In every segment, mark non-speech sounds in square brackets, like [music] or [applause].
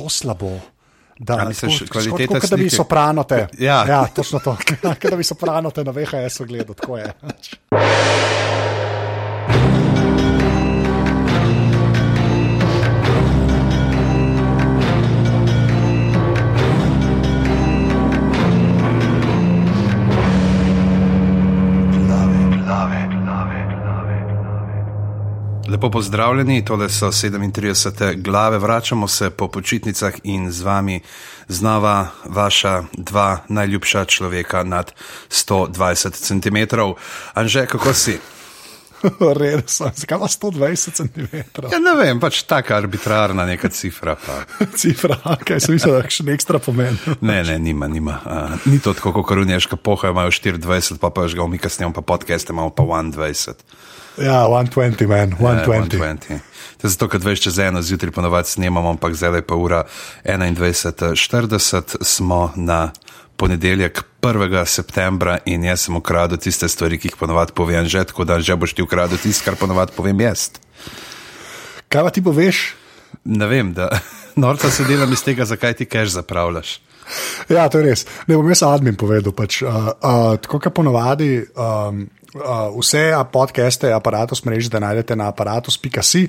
tako slabo. Da, A misliš, tako- kvaliteta tako, kot da bi slike? sopranote. Ja. ja, točno to. [laughs] Kot da bi sopranote na VHS-u gledal, tako je. Lepo pozdravljeni, tole so 37. glave, vračamo se po počitnicah in z vami znova vaša dva najljubša človeka nad 120 cm. Anže, kako si? [laughs] Res sem. Zakaj ima 120 cm? Ja, ne vem, pač taka arbitrarna neka cifra. Pa. [laughs] Cifra, kaj sem mislil, da je še ekstra pomen. [laughs] Ne, ne, nima, nima. Uh, ni to tako, kot korunješka poha, imajo 24, pa pa že ga umika snemam, pa podcaste imamo pa 21. Ja, 120, man, 120. 120. To je zato, ker veš, čez eno zjutraj ponovadi snemamo, ampak zdaj je pa ura 21.40, smo na ponedeljek 1. septembra in jaz sem ukradel tiste stvari, ki jih ponovadi povem že, tako da že boš ti ukradel tisto, kar ponovadi povem jaz. Kaj pa ti poveš? Ne vem, da [laughs] norca se delam iz tega, zakaj ti kaj zapravljaš. [laughs] Ja, to je res. Ne bom jaz admin povedal. Pač, uh, uh, tako kot ponavadi, um, uh, vse podcaste, aparatus mreže, da najdete na aparatus.si.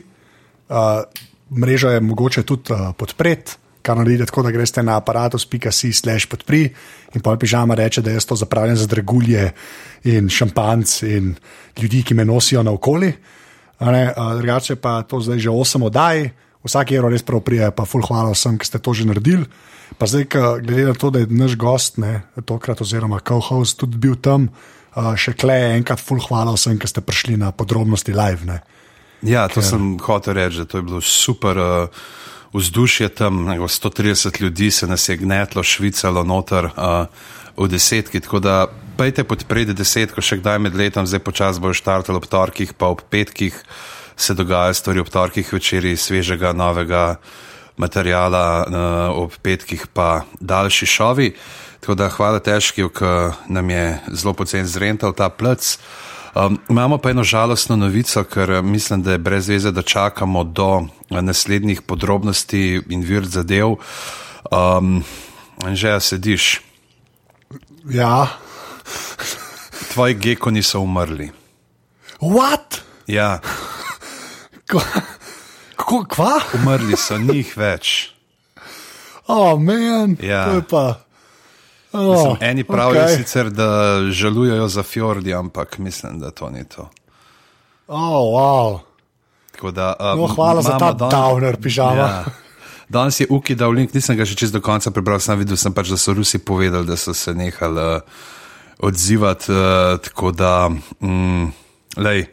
Uh, mrežo je mogoče tudi uh, podpreti, kar naredite tako, da greste na aparatus.si slash podpri in pa pižama reče, da jaz to zapravljam za dragulje in šampanc in ljudi, ki me nosijo naokoli. A Drugače pa to zdaj že 8 oddaj, vsak evro res prav prije, pa ful hvala vsem, ki ste to že naredili. Pa zdaj, glede na to, da je naš gost, ne, tokrat oziroma co-host tudi bil tam, a, še kleje enkrat ful hvala vsem, ki ste prišli na podrobnosti live. Ne. Ja, to sem hotel reči, da to je bilo super. Uh, Vzdušje tam, nego 130 ljudi se nas je gnetlo, švicalo noter uh, v desetki. Tako da pejte podpreti desetko, še kdaj med letom, zdaj počasi bojo štartali ob torkih, pa ob petkih se dogajajo stvari ob torkih, večeri svežega, novega materijala, uh, ob petkih pa daljši šovi. Tako da hvala težki, ker nam je zelo pocen zrental ta plec. Um, imamo pa eno žalostno novico, ker eh, mislim, da je brez veze, da čakamo do eh, naslednjih podrobnosti in vir zadev. Um, že ja sediš, Ja, tvoji gekoni so umrli. what? Ja, Kako, kva? umrli so, njih več. Oh, man, Ja. to je pa. Mislim, Oh, eni pravijo okay. sicer, da žalujejo za fjordi, ampak mislim, da to ni to. Oh, wow. Tako Da, um, No, hvala za ta dan- downer pižama. Ja. Danes je Uki dal link, nisem ga še čist do konca prebral, sem videl, sem pač, da so Rusi povedali, da so se nehali uh, odzivati. Uh, tako da, mm, lej,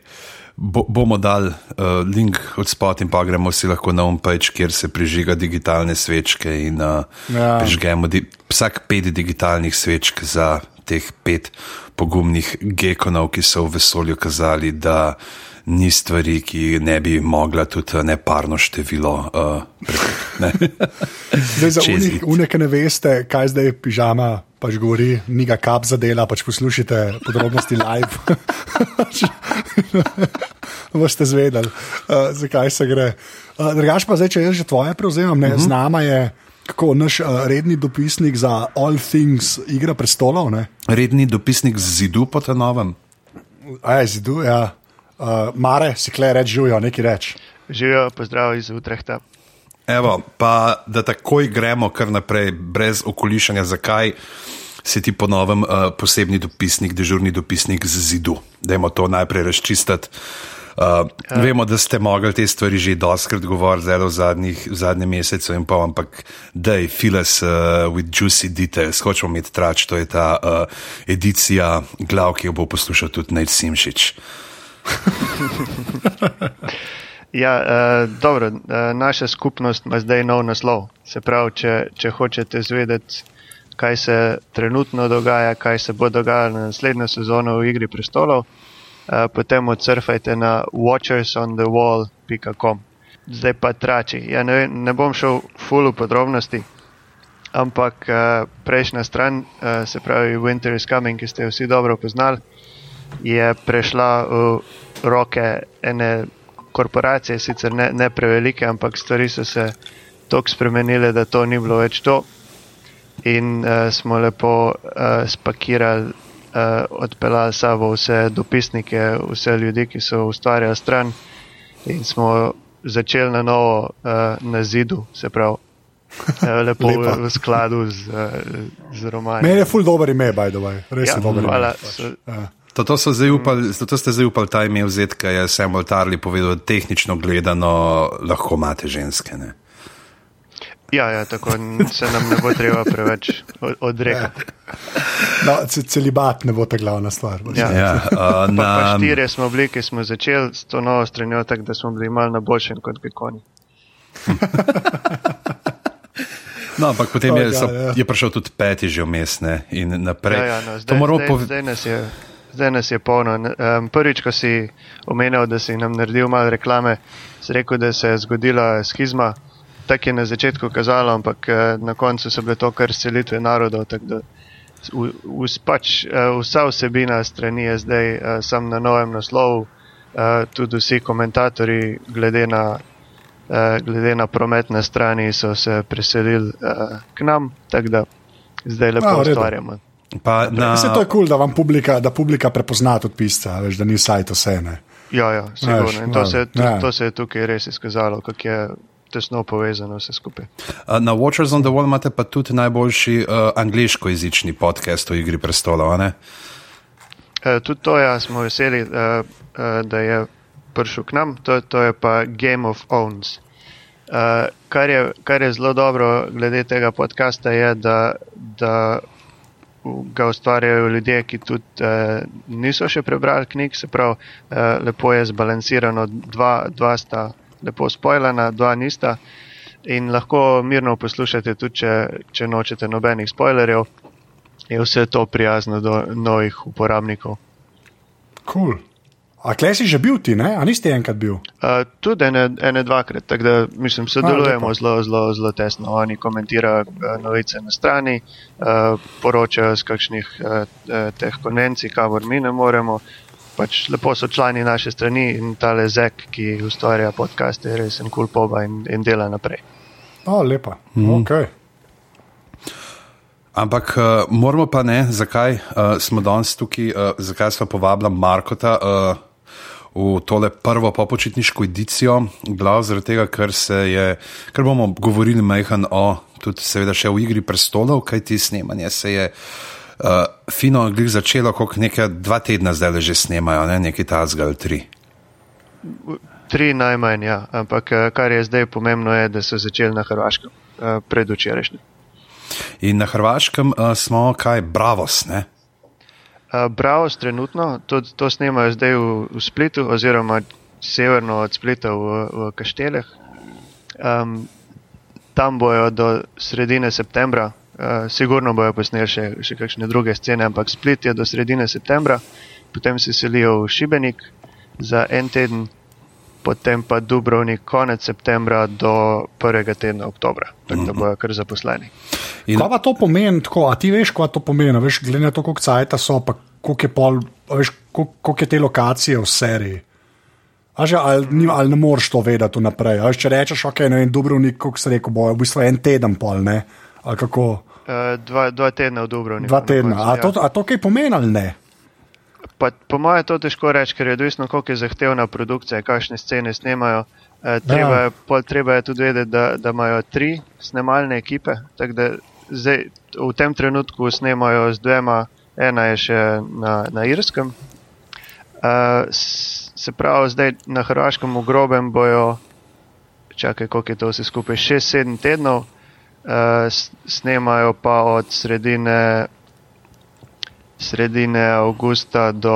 bo, bomo dali uh, link od spot in pa gremo si lahko na homepage, kjer se prižiga digitalne svečke in uh, ja. prižgemo di vsak pet digitalnih svečk za teh pet pogumnih gekonov, ki so v vesolju kazali, da ni stvari, ki ne bi mogla tudi eh, neparno število. Uh, ne. [laughs] Zdaj, za une, ki ne veste, kaj zdaj pižama pač govori, ni ga kap zadela, pač poslušajte podrobnosti live. [laughs] Boste zvedeli, uh, zakaj se gre. Uh, Drugač pa zdaj, če jaz že tvoje prevzemam, ne, uh -huh. z nama je kako, naš uh, redni dopisnik za All Things Igra prestolov. Ne? Redni dopisnik z zidu po ta novem. Aj, zidu, ja. Uh, Mare, si kle reč, živijo, nekaj reč. Živijo, pozdrav iz Utrehta. Evo, pa da takoj gremo kar naprej, brez okolišanja, zakaj si ti ponovem uh, posebni dopisnik, dežurni dopisnik z zidu. Dajmo to najprej razčistiti. Uh, ja. Vemo, da ste mogli te stvari že doskrat govoriti, zelo v, zadnjih, v zadnjem mesecu in pol, ampak dej, files uh, with juicy details, hočemo imeti trač, to je ta uh, edicija glav, ki jo bo poslušal tudi Nate Simšič. [laughs] Ja, uh, dobro, uh, naša skupnost ima zdaj nov naslov. Se pravi, če, če hočete zvedeti, kaj se trenutno dogaja, kaj se bo dogajalo na naslednjo sezono v Igri prestolov, uh, potem odsurfajte na watchersonthewall.com. Zdaj pa trači. Ja, ne, vem, ne bom šel full v podrobnosti, ampak uh, prejšnja stran, uh, se pravi Winter is Coming, ki ste jo vsi dobro poznali, je prešla v roke ene korporacije, sicer ne, ne prevelike, ampak stvari so se tako spremenile, da to ni bilo več to. In uh, smo lepo uh, spakirali, uh, odpeljali sabo vse dopisnike, vse ljudi, ki so ustvarjali stran, in smo začeli na novo uh, na zidu, se pravi. [laughs] Lepo v, v skladu z, z romani. Meni je ful dober ime, by the way. Res Ja, je dober hvala. ime. So- Ja. To, so zdaj upali, to ste zdaj upali ta ime vzeti, ker je Samuel Tarly povedal, da tehnično gledano lahko imate ženske. Ne? Ja, ja, tako se nam ne bo treba preveč odrekati. No, ce- celibat ne bo ta glavna stvar. Ja. Ja, uh, Pa, pa na, štirje smo bili, ki smo začeli s to novo stranjo, tako da smo bili malo na boljšem kot gekoni. no, ampak potem Oh, je, so, God, ja. je prišel tudi peti že vmes ne, in naprej. Ja, ja, no, To zdaj, zdaj, pove- zdaj, nas je, zdaj nas je polno. Um, prvič, ko si omenil, da si nam naredil malo reklame, si rekel, da se je zgodila schizma. Tako je na začetku kazalo, ampak eh, na koncu so bile to kar selitve narodov. v- v- Pač, eh, vsa vsebina strani je zdaj eh, sam na novem naslovu, tudi vsi komentatorji, glede na, glede na promet na strani, so se preselili k nam, tako da zdaj A, lepo redu. ustvarjamo. Pa na, Mislim, to je kul, cool, da vam publika, da publika prepozna tudi pisca, veš, da ni sajt vse. Ne. Ja, ja, sigurno. In to, ja, se, to, ja. to se je tukaj res izkazalo, kako je tesno povezano vse skupaj. uh, na Watchers on the Wall imate pa tudi najboljši uh, angliškojezični podcast o Igri prestolov. a ne? E, tudi to ja, smo veseli, e, e, da je prišel k nam, to, to je pa Game of Owns. E, kar, je, kar je zelo dobro glede tega podcasta, je, da, da ga ustvarjajo ljudje, ki tudi e, niso še prebrali knjig, se pravi, e, lepo je zbalansirano, dva, dva sta lepo spojljena, dva nista. In lahko mirno poslušate, tudi če, če nočete nobenih spoilerjev, je vse to prijazno do novih uporabnikov. Cool. A kle si že bil ti, ne? A nisi ti enkrat bil? Uh, tudi ene, ene dvakrat, tako da mislim, sodelujemo zelo, zelo, zelo tesno. Oni komentirajo uh, novice na strani, uh, poročajo z kakšnih uh, teh konvencij, kamor mi ne moremo. Pač lepo so člani naše strani in tale Zek, ki ustvarja podcaste, je res en kul cool poba in, in dela naprej. O, lepa. Mm. Okay. Ampak uh, moramo pa ne, zakaj uh, smo danes tukaj, uh, zakaj smo povabili Markota uh, v tole prvo popočitniško edicijo, glav zaradi tega, ker, se je, ker bomo govorili majhen o, tudi seveda še v igri prestolov, kaj ti snemanje se je. Uh, fino je začelo, kot nekaj dva tedna zdaj že snemajo, ne? nekaj tazga ali tri. Tri najmanj, ja, ampak eh, kar je zdaj pomembno, je, da so začeli na Hrvaškem, eh, predvčerajšnjem. In na Hrvaškem uh, smo kaj, bravos, ne? Uh, Bravos trenutno, to, to snemajo zdaj v, v Splitu, oziroma severno od Splita v, v Kašteleh. Um, tam bojo do sredine septembra, uh, sigurno bojo posneli še, še kakšne druge scene, ampak Split je do sredine septembra, potem se selijo v Šibenik za en teden, potem pa Dubrovnik konec septembra do prvega tedna oktobra, tako da bojo kar zaposleni. In- Kaj pa to pomeni, tako, a ti veš, kaj to pomeni? Veš, glede na to, koliko cajta so, pa koliko je, pol, a veš, koliko, koliko je te lokacije v seriji. A že, ali, ni, ali ne moreš to vedeti vnaprej? če rečeš, ok, ne vem, Dubrovnik, kot se reče, bo v bistvu en teden pol, ne? Ali kako? Uh, dva, dva tedna v Dubrovniku. Dva na tedna. A ja. to, a to kaj pomeni ali ne? Pa, po mojem, to težko reči, ker je odvisno, koliko je zahtevna produkcija, kakšne scene snemajo. E, treba, Ja. je, pol, treba je tudi vedeti, da, da imajo tri snemalne ekipe. Da zdaj, v tem trenutku snemajo z dvema, ena je še na, na Irskem. E, se pravi, zdaj na Hrvaškem v grobem bojo, čakaj, koliko je to vse skupaj, 6-7 tednov, e, snemajo pa od sredine sredine avgusta do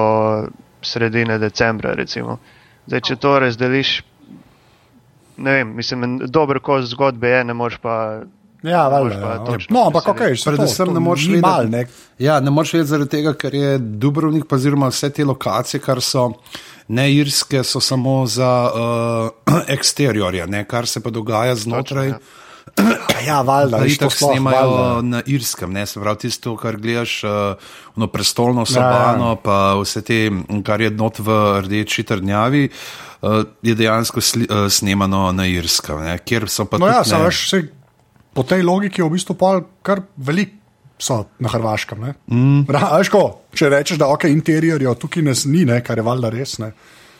sredine decembra. Recimo. Zdaj, če to razdeliš, ne vem, mislim, dober kos zgodbe je, ne moreš pa. Ja, valjda. pa Ja. točno No, ampak preseliti. ok, se Predvsem to, ne moreš ni vedeti- mal, ne? Ja, ne moreš vedeti zaradi tega, ker je Dubrovnik, pa oziroma vse te lokacije, kar so ne irske, so samo za uh, [clears throat] eksteriorje, ne, kar se pa dogaja znotraj. ja. [coughs] Ja, valjda, to tako sploh snemajo valjda. na Irskem, ne se pravi tisto, kar gledaš, no, prestolno sobano, ja, ja. pa vse te, kar je not v rdeči trdnjavi, uh, je dejansko sli, uh, snemano na Irskem, ne, kjer so pa No, ja, ne, veš, saj po tej logiki je v bistvu pol kar velik. So na Hrvaškem. Mm. Ra, veš, ko, če rečeš, da okay, interierjev tukaj ne, ni, ne, kar je valjda res, ne,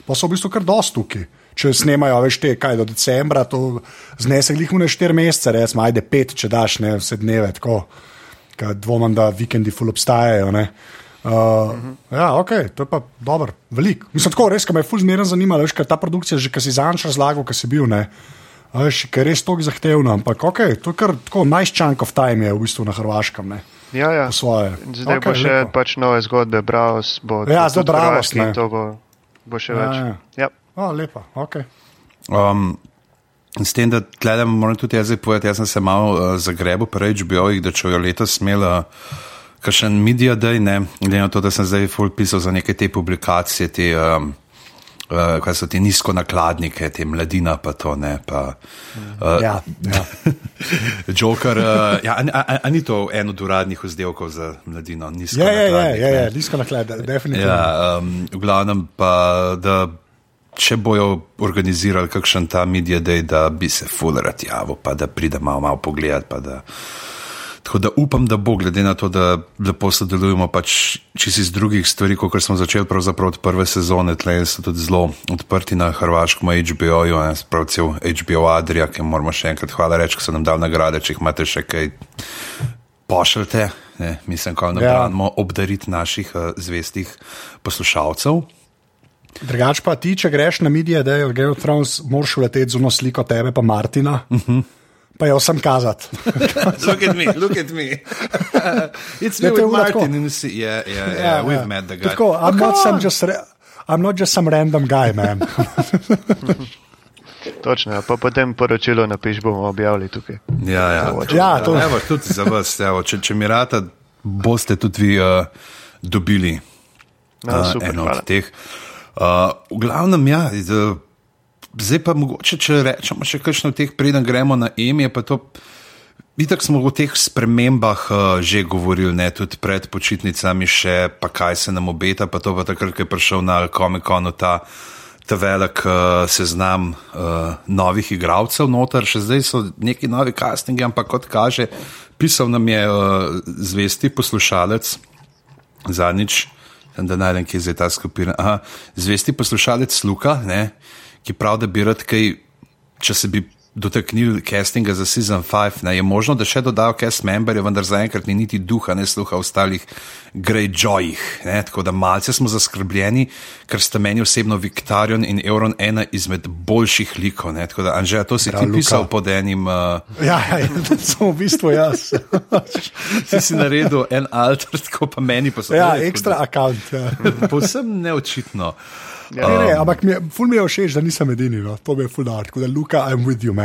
pa so v bistvu kar dosti tukaj. Če snemajo, veš, te, kaj do decembra, to znese jih mu ne štiri mesece, recimo, ajde pet, če daš ne vse dneve, tako, dvomim, da vikendi ful obstajajo. Ne. Uh, uh -huh. Ja, ok, to je pa dobro, velik. Mislim, tako res, ki me je ful zmeren zanimalo, veš, ker ta produkcija, že ki si zanč razlagal, ki si bil, ne. Veš, ker je res tako zahtevno, ampak ok, to je kar tako nice chunk of time je v bistvu na Hrvaškem. Ne. Ja, ja. Po svoje. Zdaj Okej, bo še lepo. pač nove zgodbe, Braus bo. Ja, zdaj Braus, ne. To bo, bo še Ja, več. ja. Ja. O, lepa, ok. Um, s tem, da tledem, moram tudi jaz povedati, jaz sem se malo uh, zagrebil pri HBO-jih, da če jo letos imela kakšen media day, ne, glede na to, da sem zdaj full pisal za neke te publikacije, te, um, uh, kaj so ti nizkonakladnike, te mladina pa to, ne, pa. Uh, Ja, ja. [laughs] Joker, uh, ja, a, a, a ni to en od uradnih vzdelkov za mladino? Je, je, je, nizkonakladnik, je, ne? je, nizko naklad, definitivno. Ja, um, v glavnem pa, da če bojo organizirali kakšen ta medij, da bi se fulerat javil, pa da pride malo, malo pogledat. Da, tako da upam, da bo, glede na to, da lepo sodelujemo pač čisi iz drugih stvari, kot smo začeli pravzaprav od prve sezone, tle so tudi zelo odprti na hrvaškem HBO-ju, ne, sprav cel HBO Adria, ki moramo še enkrat hvala reči, ker so nam dali nagrade, če jih imate še kaj pošljete, ne, mislim, ko nam Ja. branimo obdariti naših uh, zvestih poslušalcev. Drugač pa ti, če greš na medije, da je Game of Thrones, moraš leteti z eno sliko tebe, pa Martina. Uh Mhm. -huh. Pa jo sem kazati. [laughs] look at me, look at me. [laughs] It's me Ja, je with tako. Martin in see, yeah, yeah, yeah, we've met the guy. Tako, I'm, not some just, I'm not just some random guy, man. [laughs] Točno, ja. pa potem poročilo napiš, bomo objavili tukaj. Ja, ja. Ja, to- Evo, tudi za vas, evo, če, če mi rata, boste tudi vi uh, dobili No, uh, super, eno hvala. od teh. Uh, v glavnem, ja, z, zdaj pa mogoče, če rečemo še kakšno od teh, preden gremo na EMI, pa to. Vitek smo o teh spremembah uh, že govorili, ne tudi pred počitnicami, še pa kaj se nam obeta, pa to pa takrat, ko je prišel na Comic-Conu ta, ta velik uh, seznam uh, novih igralcev noter, še zdaj so neki novi castingi, ampak kot kaže, pisal nam je uh, zvesti poslušalec zadnjič, sem da najdem, kje je zdaj ta skupina. Aha, zvesti poslušalec Luka, ne, ki pravi, da bi rad kaj, če se bi dotaknili castinga za sezon 5, ne, je možno, da še dodajo cast memberje, vendar zaenkrat ni niti duha, ne sluha ostalih Greyjoyih. Tako da malce smo zaskrbljeni, ker sta meni osebno Victorion in Euron ena izmed boljših likov. Ne, tako da, Anžeja, to si Prav, ti Luka. pisal pod enim. Uh, ja, ja, [laughs] ja, sem v bistvu jaz. [laughs] si si naredil en alter, tako pa meni so. ja, ekstra akant. Ja. [laughs] Povsem neočitno. Ne, ne, ampak mi je, ful mi je všeč, da nisem edini. No. To mi je ful dar. Tako da, Luka, I'm with you, man.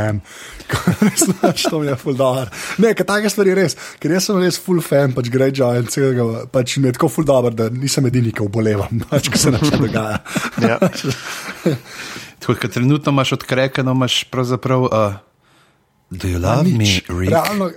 [laughs] Znaš, to mi je ful dar. Ne, ker take stvari res. Ker jaz sem res full fan, pač Greyjoy in celega. Pač mi je tako ful dobro, da nisem edini, ki obolevam, [laughs] pač, ko se nekaj dogaja. Ja. Tako kot trenutno imaš odkrekano, imaš pravzaprav. Uh, do you love me, Nič. Rick? Realno,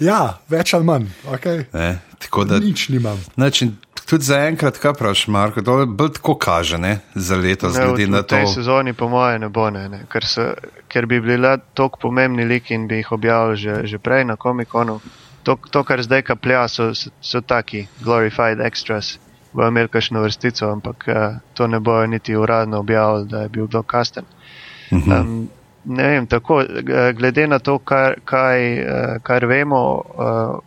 ja, več ali manj. Okay. Ne, tako da. Nič nimam. Znači, tudi za enkrat, kaj praviš, Marko, to je bolj tako kaže, ne, za letos, Ne, v, glede na v tej to. sezoni, po mojem, ne bo ne, ne ker, se, ker bi bili le tako pomembni liki in bi jih objavili že, že prej na komikonu. To, to, kar zdaj kaplja, so, so, so taki glorified extras. Bojo imeli kakšno vrstico, ampak uh, to ne bojo niti uradno objavili, da je bil kdo kasten. Mhm. Um, ne vem, tako, eh, glede na to, kar, kaj, eh, kar vemo uh,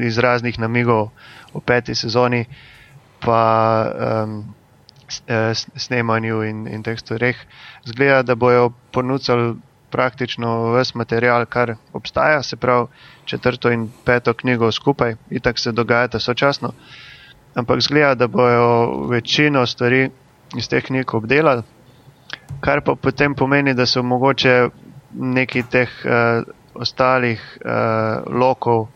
iz raznih namigov o peti sezoni, pa um, snemanju in, in teh stvareh, zgleda, da bojo ponudili praktično vse material, kar obstaja, se pravi četrto in peto knjigo skupaj, itak se dogajata sočasno. Ampak zgleda, da bojo večino stvari iz teh knjig obdelali, kar pa potem pomeni, da so mogoče neki teh uh, ostalih uh, lokov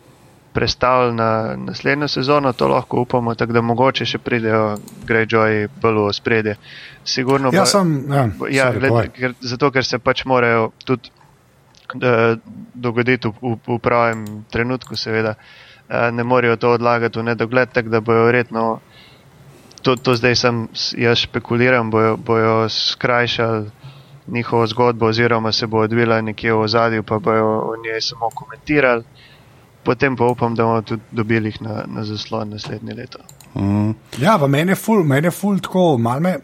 prestavili na naslednjo sezono, to lahko upamo, tako da mogoče še pridejo Greyjoy bolj v spredje. Sigurno Ja, pa- sem. Ja, Ja, sorry, povej. ker, zato, ker se pač morajo tudi eh, dogoditi v, v, v pravem trenutku, seveda. Eh, ne morejo to odlagati v nedogled, tako da bojo verjetno, to, to zdaj sem jaz špekuliram, bojo, bojo skrajšali njihovo zgodbo, oziroma se bo odvila nekje v ozadju, pa bojo o njej samo komentirali. Potem pa upam, da bomo tudi dobili jih na, na zaslon naslednje leto. Mm. Ja, v meni je ful, meni je ful tako, malo me,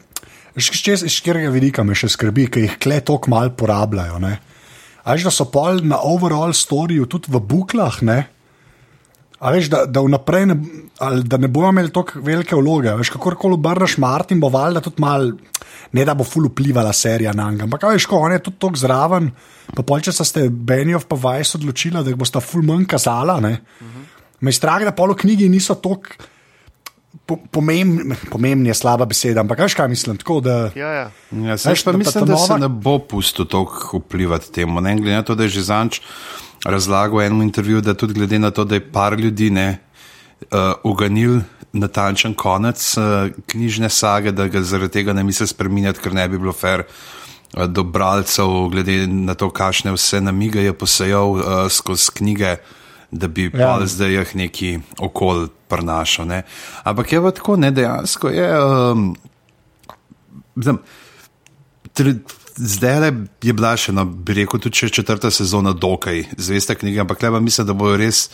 iz katerega vidika me še skrbi, ker jih kle toliko mal porabljajo. Ne? A veš, da so pol na overall storiju tudi v buklah, ne? A veš, da, da vnaprej ne, ali, da ne bomo imeli tako velike vloge. Veš, kakorkoli obrneš Martin, bo valjda tudi mal, ne da bo ful vplivala serija na njega. Ampak veš, ko on je tudi tako zraven, pa pol če ste Benjov pa Vajs odločila, da jih boste ful manj kazala, ne? Me je strah, da polo knjigi niso tako po, pomembni, pomembni je slaba beseda, ampak veš kaj mislim. Tako, da, Ja, ja. Ja, Veš, pa da- mislim, da da, ta se nova- ne bo pustil toliko vplivati temu. Ne glede na to, da je že zanč razlagal v enem intervjuju, da tudi glede na to, da je par ljudi ne uh, uganil natančen konec uh, knjižne sage, da ga zaradi tega ne misli spremenjati, ker ne bi bilo fair. uh, Do bralcev, glede na to, kakšne vse namige je posejal uh, skozi knjige, da bi Ja. ja. zdaj jih neki okol prinašal. Ne. Ampak je pa tako, ne dejansko je. Um, Znam, tr- Zdaj le je bila še, bi rekel, tudi če četrta sezona dokaj zvesta knjiga, ampak le pa mislim, da bojo res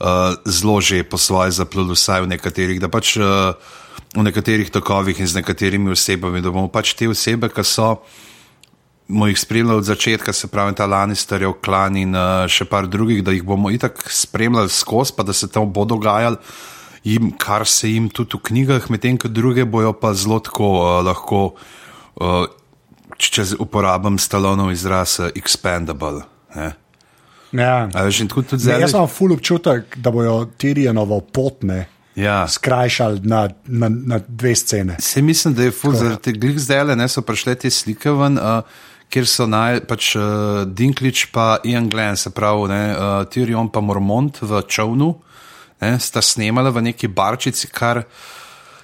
uh, zelo že po svoje zapluli, vsaj v nekaterih, da pač uh, v nekaterih tokovih in z nekaterimi osebami, da bomo pač te osebe, ki so, smo jih spremljali od začetka, se pravi ta Lannisterjev klan in uh, še par drugih, da jih bomo itak spremljali skozi, pa da se tam bo dogajalo. Kar se jim tudi v knjigah, medtem ko druge bojo pa zelo tako uh, lahko, uh, če uporabim Stalonov izraz, uh, expandable. Ne? ja. A veš, tako tudi zdaj. jaz imam ful občutek, da bojo Tirjanovo potne Ja. skrajšali na, na, na dve scene. Se mislim, da je ful, zaradi glih zdaj le, so prišle te slike ven, uh, kjer so naj, pač uh, Dinklič pa Ian Glenn, se pravi, ne, uh, Tyrion pa Mormont v čovnu, ne, sta snemala v neki barčici, kar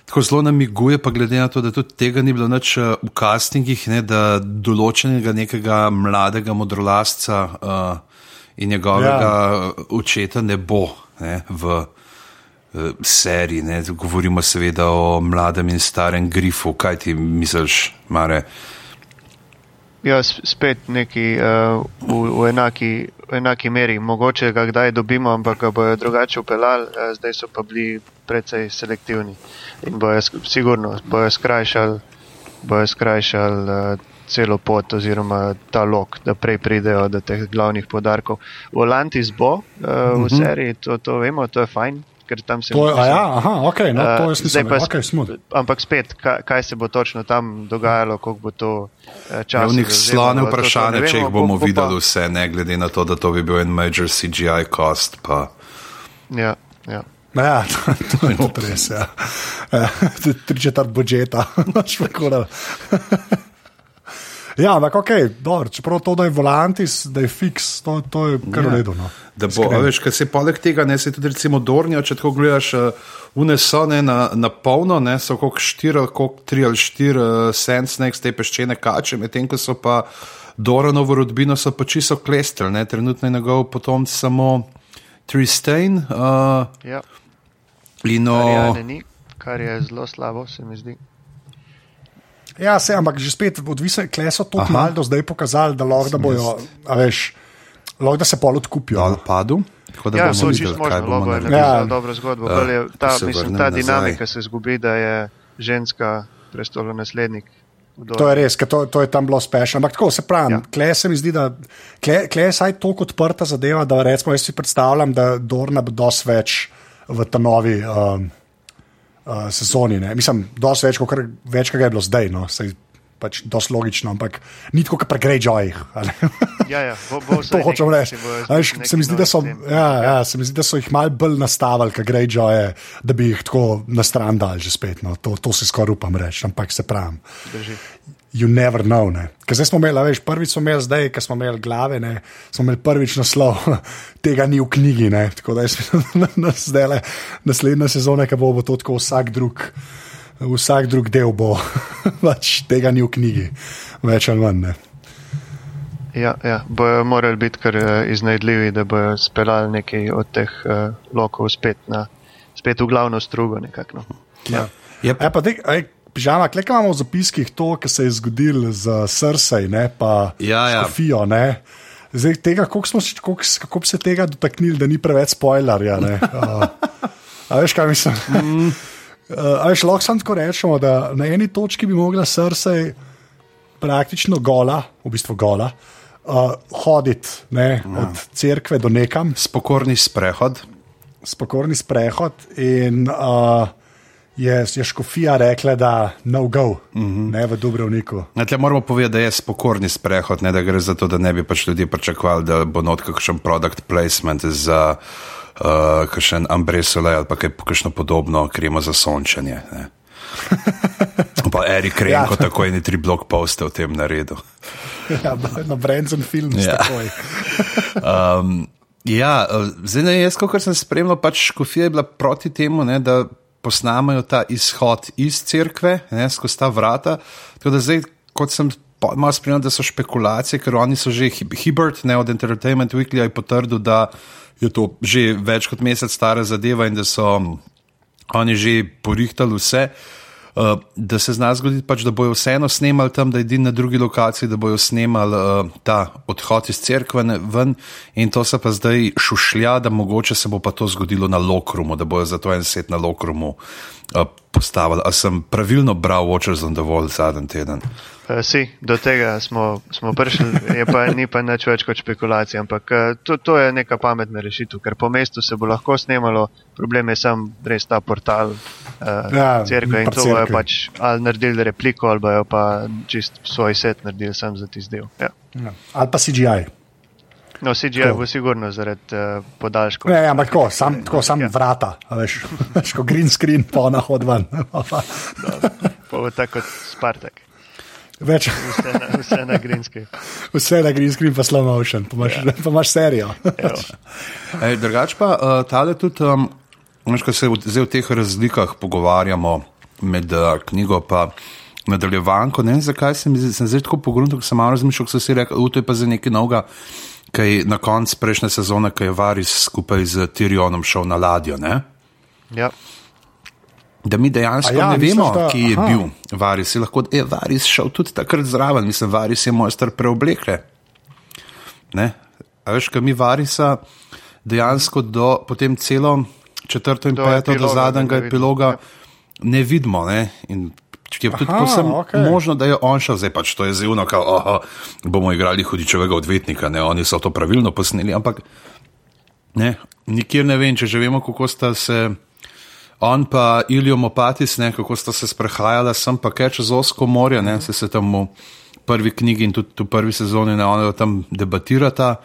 tako zelo namiguje, pa glede na to, da tudi tega ni bilo nič uh, v castingih, ne, da določenega nekega mladega modrolasca uh, in njegovega ja. očeta ne bo ne, v eh, seriji. Ne? Govorimo seveda o mladem in starem grifu. Kaj ti misliš, Mare? Ja, spet neki uh, v, v, enaki, v enaki meri. Mogoče ga kdaj dobimo, ampak ga bojo drugače upeljali, uh, zdaj so pa bili precej selektivni in bojo sigurno bojo skrajšali, bojo skrajšali uh, celo pot oziroma ta lok, da prej pridejo do teh glavnih podarkov. Volantis bo uh, v seriji, to, to vemo, to je fajn, ker tam se To a ja, aha, ok, no, Eh, to je zdaj smiselno. pa Okay, smooth. ampak spet, kaj, kaj se bo točno tam dogajalo, koliko bo to eh, časa. Javnih slone zavzemalo, to- to vprašanje, če jih bomo bo- bo pa- videli vse, ne glede na to, da to bi bil en major CGI cost. Pa. Ja, ja. Ja, to, [laughs] to je res. Ja. Ja, Tri četrt budžeta. [laughs] Špekula. Ja, ampak ok, dobro, čeprav to, da je volantis, da je fiks, to, to je kar v redu. No. Da bo, a veš, ker se poleg tega, ne se tudi recimo Dornijo, če tako gledaš, uh, uneso ne na, na polno, ne so kot štiri, kot tri ali štiri uh, sensneks, te peščene kače, medtem ko so pa Doranovo rodbino so pa čisto klestel, ne, trenutno je njegov potomc samo Tristain uh, ja. in o. Kar je zelo slabo, se mi zdi. Ja, se, ampak že spet odvisno, kle so to malo do zdaj pokazali, da lahko da bojo, a veš, lahko da se pol odkupijo. dol padel. Tako da Ja, bomo videli, čisto kaj možno, bomo naredili. Ja. dobro zgodbo. Bolj je ta, ko se mislim, ta nazaj. dinamika se zgubi, da je ženska prestolonaslednik. Dornu. To je res, to, to je tam bilo uspešno. Ampak tako se pravi, ja. Ja. kle se mi zdi, da kle, kle je saj toliko odprta zadeva, da recimo jaz si predstavljam, da Dorna bo dosti več v ta novi um, uh, sezoni. Ne. Mislim, dosti več, kot več, ga je bilo zdaj. No. Saj, pač dosti logično, ampak ni tako, kot pri Greyjoyih. [laughs] Ja, ja, bo, bo To hočem reči. Veš, Se mi zdi, so, ja, ja, se mi zdi, da so jih malo bolj nastavili, kot Greyjoye, da bi jih tako na stran dal že spet. No. To, to si skoraj upam reči, ampak se pravim. Drži. You never know. ne. Ker zdaj smo imeli, a veš, prvič smo imeli, zdaj, ko smo imeli glave, ne, smo imeli prvič naslov, [laughs] tega ni v knjigi. Ne. Tako da jaz mislim, [laughs] da nas zdaj le naslednja sezona, ki bo, bo to tako vsak drug. Vsak drug del bo, [laughs] pač tega ni v knjigi, več ali manj. Ne. Ja, ja, bojo morali biti kar eh, iznajdljivi, da bojo speljali nekaj od teh uh, lokov spet, na, spet v glavno strugo. Nekak, no. Ja. Yep. E, pa, dek, aj, Pižama, kaj imamo v zapiskih to, kar se je zgodilo z Srsej, ne pa Ja, ja. Fijo. Zdaj, tega, kako, smo, kako, kako bi se tega dotaknili, da ni preveč spoilerja. ne? [laughs] Uh, a veš, kaj mislim? Mm. [laughs] Uh, veš, lahko samo tako rečemo, da na eni točki bi mogla Srsej praktično gola, v bistvu gola, uh, hoditi ne, od cerkve do nekam, Spokorni sprehod. spokorni sprehod. In uh, je, je škofija rekla, da no go, uh -huh. ne v Dubrovniku. Na tle moramo povedati, da je spokorni sprehod, ne da gre za to, da ne bi pač ljudje pričakovali, da bo not kakšen product placement za uh, kakšen Ambresole ali pa kaj kakšno podobno kremo za sončenje. Ne. [laughs] Pa Erik Renko, Ja. ja. tako eni tri blog poste o tem naredil. Ja, na Branson film Ja. ja. takoj. [laughs] Um, ja, eh, zdaj ne jaz, kot sem spremljal, pač škofija je bila proti temu, ne, da posnamajo ta izhod iz cerkve, ne, skozi ta vrata. Tako da zdaj, kot sem malo spremljal, da so špekulacije, ker oni so že Hib- Hibbert, ne od Entertainment Weekly, je potrdil, da je to že več kot mesec stara zadeva in da so mm, oni že porihtali vse. Uh, da se zna zgoditi, pač, da bojo vseeno snemali tam, da je edini na drugi lokaciji, da bojo snemali uh, ta odhod iz cerkve ven, in to se pa zdaj šušlja, da mogoče se bo pa to zgodilo na Lokrumu, da bojo zato en set na Lokrumu uh, postavili. A sem pravilno bral Watchers on the Wall zadnji teden? Uh, si, do tega smo, smo prišli, je pa, ni pa nič več kot špekulacija, ampak uh, to, to je neka pametna rešitev, ker po mestu se bo lahko snemalo, problem je sam res ta portal uh, Ja, cerkve in to bojo pač ali naredili repliko ali bojo pa čist svoj set naredili sam za tisti del. Ja. Ja. Ali pa CGI. No, CGI bo sigurno zaradi uh, podaljškov. Ne, ampak tako, sam, tako, sam ja. vrata, a veš, [laughs] veš, ko green screen, pa na hod ven. [laughs] Pa bo tako kot Spartak. Več, Vse na, vse na Grinski. [laughs] vse na green screen, pa slow motion, pa imaš, ja. pa imaš serijo. Ej, drugač pa uh, tale tudi, um, veš, ko se v, zdaj v teh razlikah pogovarjamo med uh, knjigo in nadaljevanko, ne vem zakaj sem, sem zdaj tako pogledal, ko sem malo razmišljal, ko so si rekli, "U, to je pa za nekaj novega. Kaj na koncu prejšnje sezone, ko je Varis skupaj z Tyrionom šel na ladjo, ne? Ja. da mi dejansko A ja, ne vemo, da- ki je aha. bil Varis. Je lahko je Varis šel tudi takrat zraven, mislim, Varis je mojster preobleke. Ne? A veš, kaj mi Varisa dejansko do potem celo četrto in Do peto, do epiloga zadnjega ne vidimo, epiloga ja. ne vidimo. Ne? In je tudi Aha, povsem okej. možno, da je on šel, zdaj pač to je zivno, kao, oho, bomo igrali hudičevega odvetnika, ne? oni so to pravilno posneli, ampak ne, nikjer ne vem, če že vemo, kako sta se. On pa Ilijo Mopatis, ne, kako sta se sprehajala sem pa kaj čez Osko morje, ne, se, se tam v prvi knjigi in tudi v prvi sezoni ne, ona tam debatirata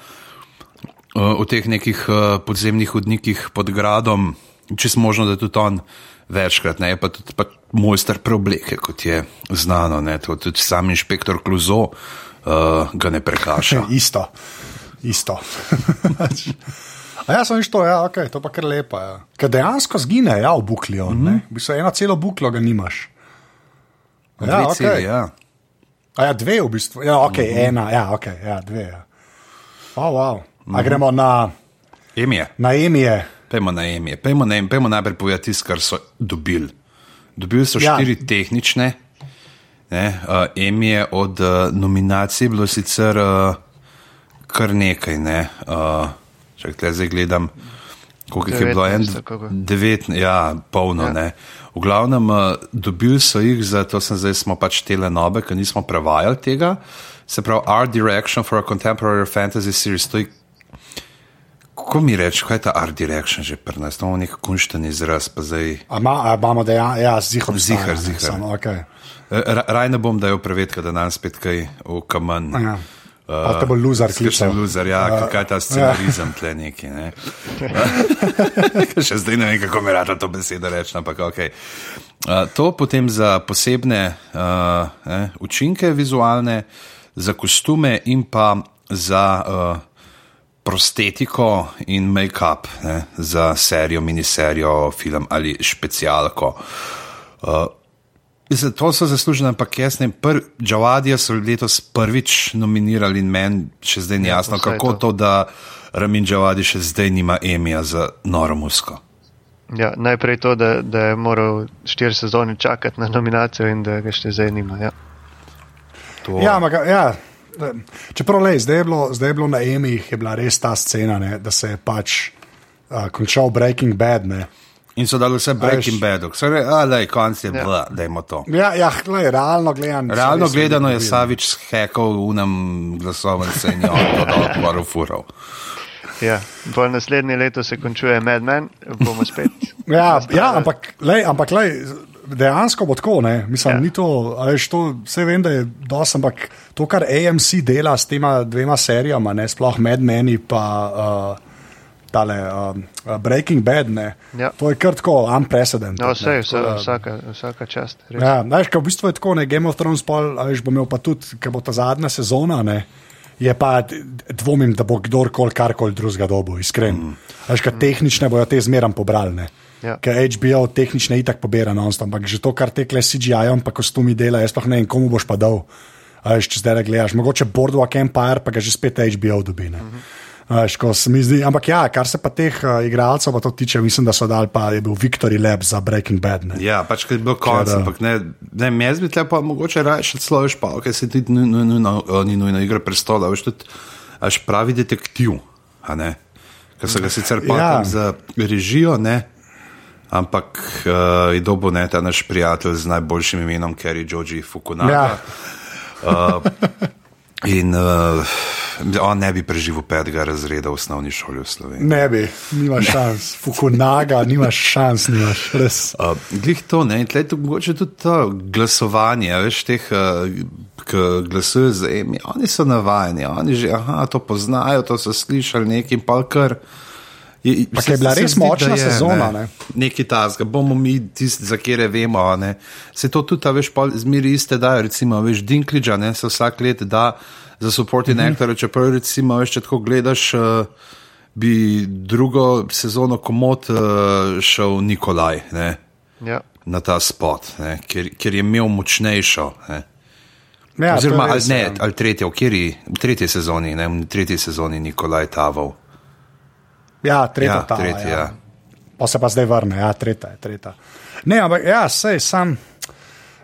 uh, o teh nekih uh, podzemnih hodnikih pod gradom, čez možno, da tudi on večkrat, ne, pa tudi pa mojster preobleke, kot je znano, ne, to tudi sam inšpektor Kluzo uh, ga ne prekaša. [laughs] Isto, isto. [laughs] A ja, sem to, ja, okay, to pa kar lepo. Ja. Ker dejansko zgine, ja, v bukli. On, mm -hmm. Bi se eno celo buklo ga nimaš. Dve Ja, celi, okay. ja. A ja, dve v bistvu. Ja, ok, mm -hmm. ena, ja, ok, ja, dve. Ja. Oh, wow. A mm -hmm. gremo na, Emije. na Emije. Pejmo na Emije, pejmo, na, pejmo najprej povedati tisto, kar so dobili. Dobili so Ja. štiri tehnične, ne, uh, Emije od uh, nominacij bilo sicer uh, kar nekaj. Ne, uh, če tle zdaj gledam, koliko jih je bilo, en, 19 ali kako? devet, ja, polno. Ja. Ja. V glavnem, uh, dobili so jih, zato sem zdaj smo pač tele nobe, ker nismo prevajali tega. Se pravi, Art Direction for a Contemporary Fantasy Series. To je Kako mi reči, kaj je ta art direction že pri nas? Je nek kunšten izraz, pa zdaj. A ima- a imamo dejansko, ja, zihar, Ziher, ziher. Okay. Ra- Raj ne bom dajal prevedka, da nam spet kaj v kamen. Ja. Ali te bo loser Slišim klical. loser, ja, Ja. kaj ta scenarizem tle neki. Ne? [laughs] Še zdaj ne vem, kako mi rada to besedo reči, ampak ok. Uh, to potem za posebne uh, ne, učinke vizualne, za kostume in pa za uh, prostetiko in make-up ne, za serijo, miniserijo, film ali specialko. Uh, Mislim, to so zaslužili, ampak jaz ne vem, Džavadija so letos prvič nominirali in meni še zdaj ni Ja, jasno, vsaj kako to. to, da Ramin Džavadi še zdaj nima emija za noro musko. Ja, najprej to, da, da je moral štiri sezone čakati na nominacijo in da ga še zdaj nima. Ja. To, Ja, ampak, ja. Čeprav le, zdaj je bilo, zdaj je bilo na Emih, je bila res ta scena, ne, da se je pač uh, končal Breaking Bad. Ne. In so dali vse Breaking. Bad, vse je, ale, konc je, Ja. ja. da imamo to. Ja, ja glej, realno gledano. Realno gledano je Savič hekal v unem glasovnici in je dal paru furov. Ja. Bolj naslednje leto se končuje Mad Men, bomo spet. Ja, [laughs] ja ampak, lej, ampak lej, dejansko bo tako. Ne? Mislim, Ja. ni to, a veš, to vse vem, da je dosti, ampak to, kar AMC dela s tema dvema serijama, ne, sploh Mad Meni pa uh, tale, uh, Breaking Bad, ne, Ja. to je kar tako unprecedented. No, vse, tako vse, da- vsaka, vsaka čast. res. Ja, znaš, v bistvu je tako, ne, Game of Thrones, pol, a veš, bo imel pa tudi, ker bo ta zadnja sezona, ne, je pa dvomim, da bo kdorkoli karkoli drugega dobo, iskren. Mm. Veš, ker tehnične bojo te zmeram pobrali, ne. Ja. Ker HBO tehnične itak pobira non-stop, ampak že to, kar tekle s CGI-om, pa kostumi dela, jaz sploh ne vem, komu boš pa dal. A veš, če zdaj gledaš, mogoče Boardwalk Empire, pa ga že spet HBO dobi. Ne. Veš, ko se mi zdi, ampak ja, kar se pa teh uh, igralcev pa to tiče, mislim, da so dal pa je bil Victory Lab za Breaking Bad. Ne. Ja, pač kaj je bilo konc, da- ampak ne, ne jaz bi tle pa mogoče raje še celo veš pa, ker se ti ni nujno, eh, ni nujno igra prestola, veš tudi, až pravi detektiv, a ne, ker so ga sicer pa Ja. tam za režijo, ne, ampak uh, je dobo ne ta naš prijatelj z najboljšim imenom, Kerry Joji Fukunaga. Ja. Uh, in uh, on ne bi preživel petega razreda v osnovni šoli v Sloveniji. Ne bi, nimaš šans, Fukunaga, nimaš šans, nimaš res. Uh, glih to, ne, in tleh je mogoče tudi to glasovanje, veš, teh, uh, ki glasujejo za emi, oni so navajeni, oni že, aha, to poznajo, to so slišali nekaj pa kar. Je, Pa ke je bila res močna sezona, ne. Neki tasga, bomo mi tisti, za kere vemo, ne. Se to tudi, a veš, zmeri iste dajo, recimo, veš, Dinklidža, ne, se vsak let da za supporting mm -hmm. actor, čeprav recimo, veš, če tako gledaš, uh, bi drugo sezono komod uh, šel Nikolaj, ne Ja. na ta spot, ne, ker, ker je imel močnejšo. Ne. Ja, Oziroma, je ali, res, ne, ja. ali tretjo, v, kjeri, v tretji sezoni, ne, v tretji sezoni Nikolaj Taval. Ja, tretja. Ja, ta, tretja, ja. Pa se pa zdaj vrne, ja, tretja je tretja. Ne, ampak ja, sej sam.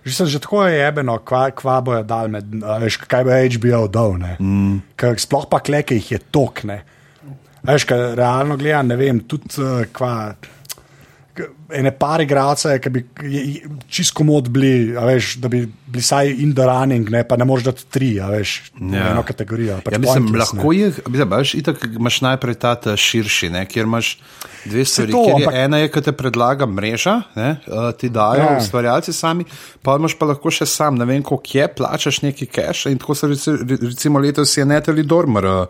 Že sem že tako je jebeno, kva, kva bojo dal med, veš, kaj bo HBO dal. Mm. Sploh pa kleke jih je tok, ne. A Veš, kaj realno gledam, ne vem, tudi uh, kva. Ene par igralcev, ki bi čisto komod bili, a veš, da bi bili vsaj in the running, ne, pa ne moreš dati tri, a veš, ja. Eno kategorijo. pač Ja, mislim, pointless, ne. lahko je, mislim, veš, itak imaš najprej ta, ta širši, ne, kjer imaš dve stvari. to, To, je, ampak- ena je, ki te predlaga mreža, ne, uh, ti dajo Ja. ja. ustvarjalci sami, pa imaš pa lahko še sam, ne vem, koliko je, plačaš neki cash in tako se reci- recimo letos je Natalie Dormer uh,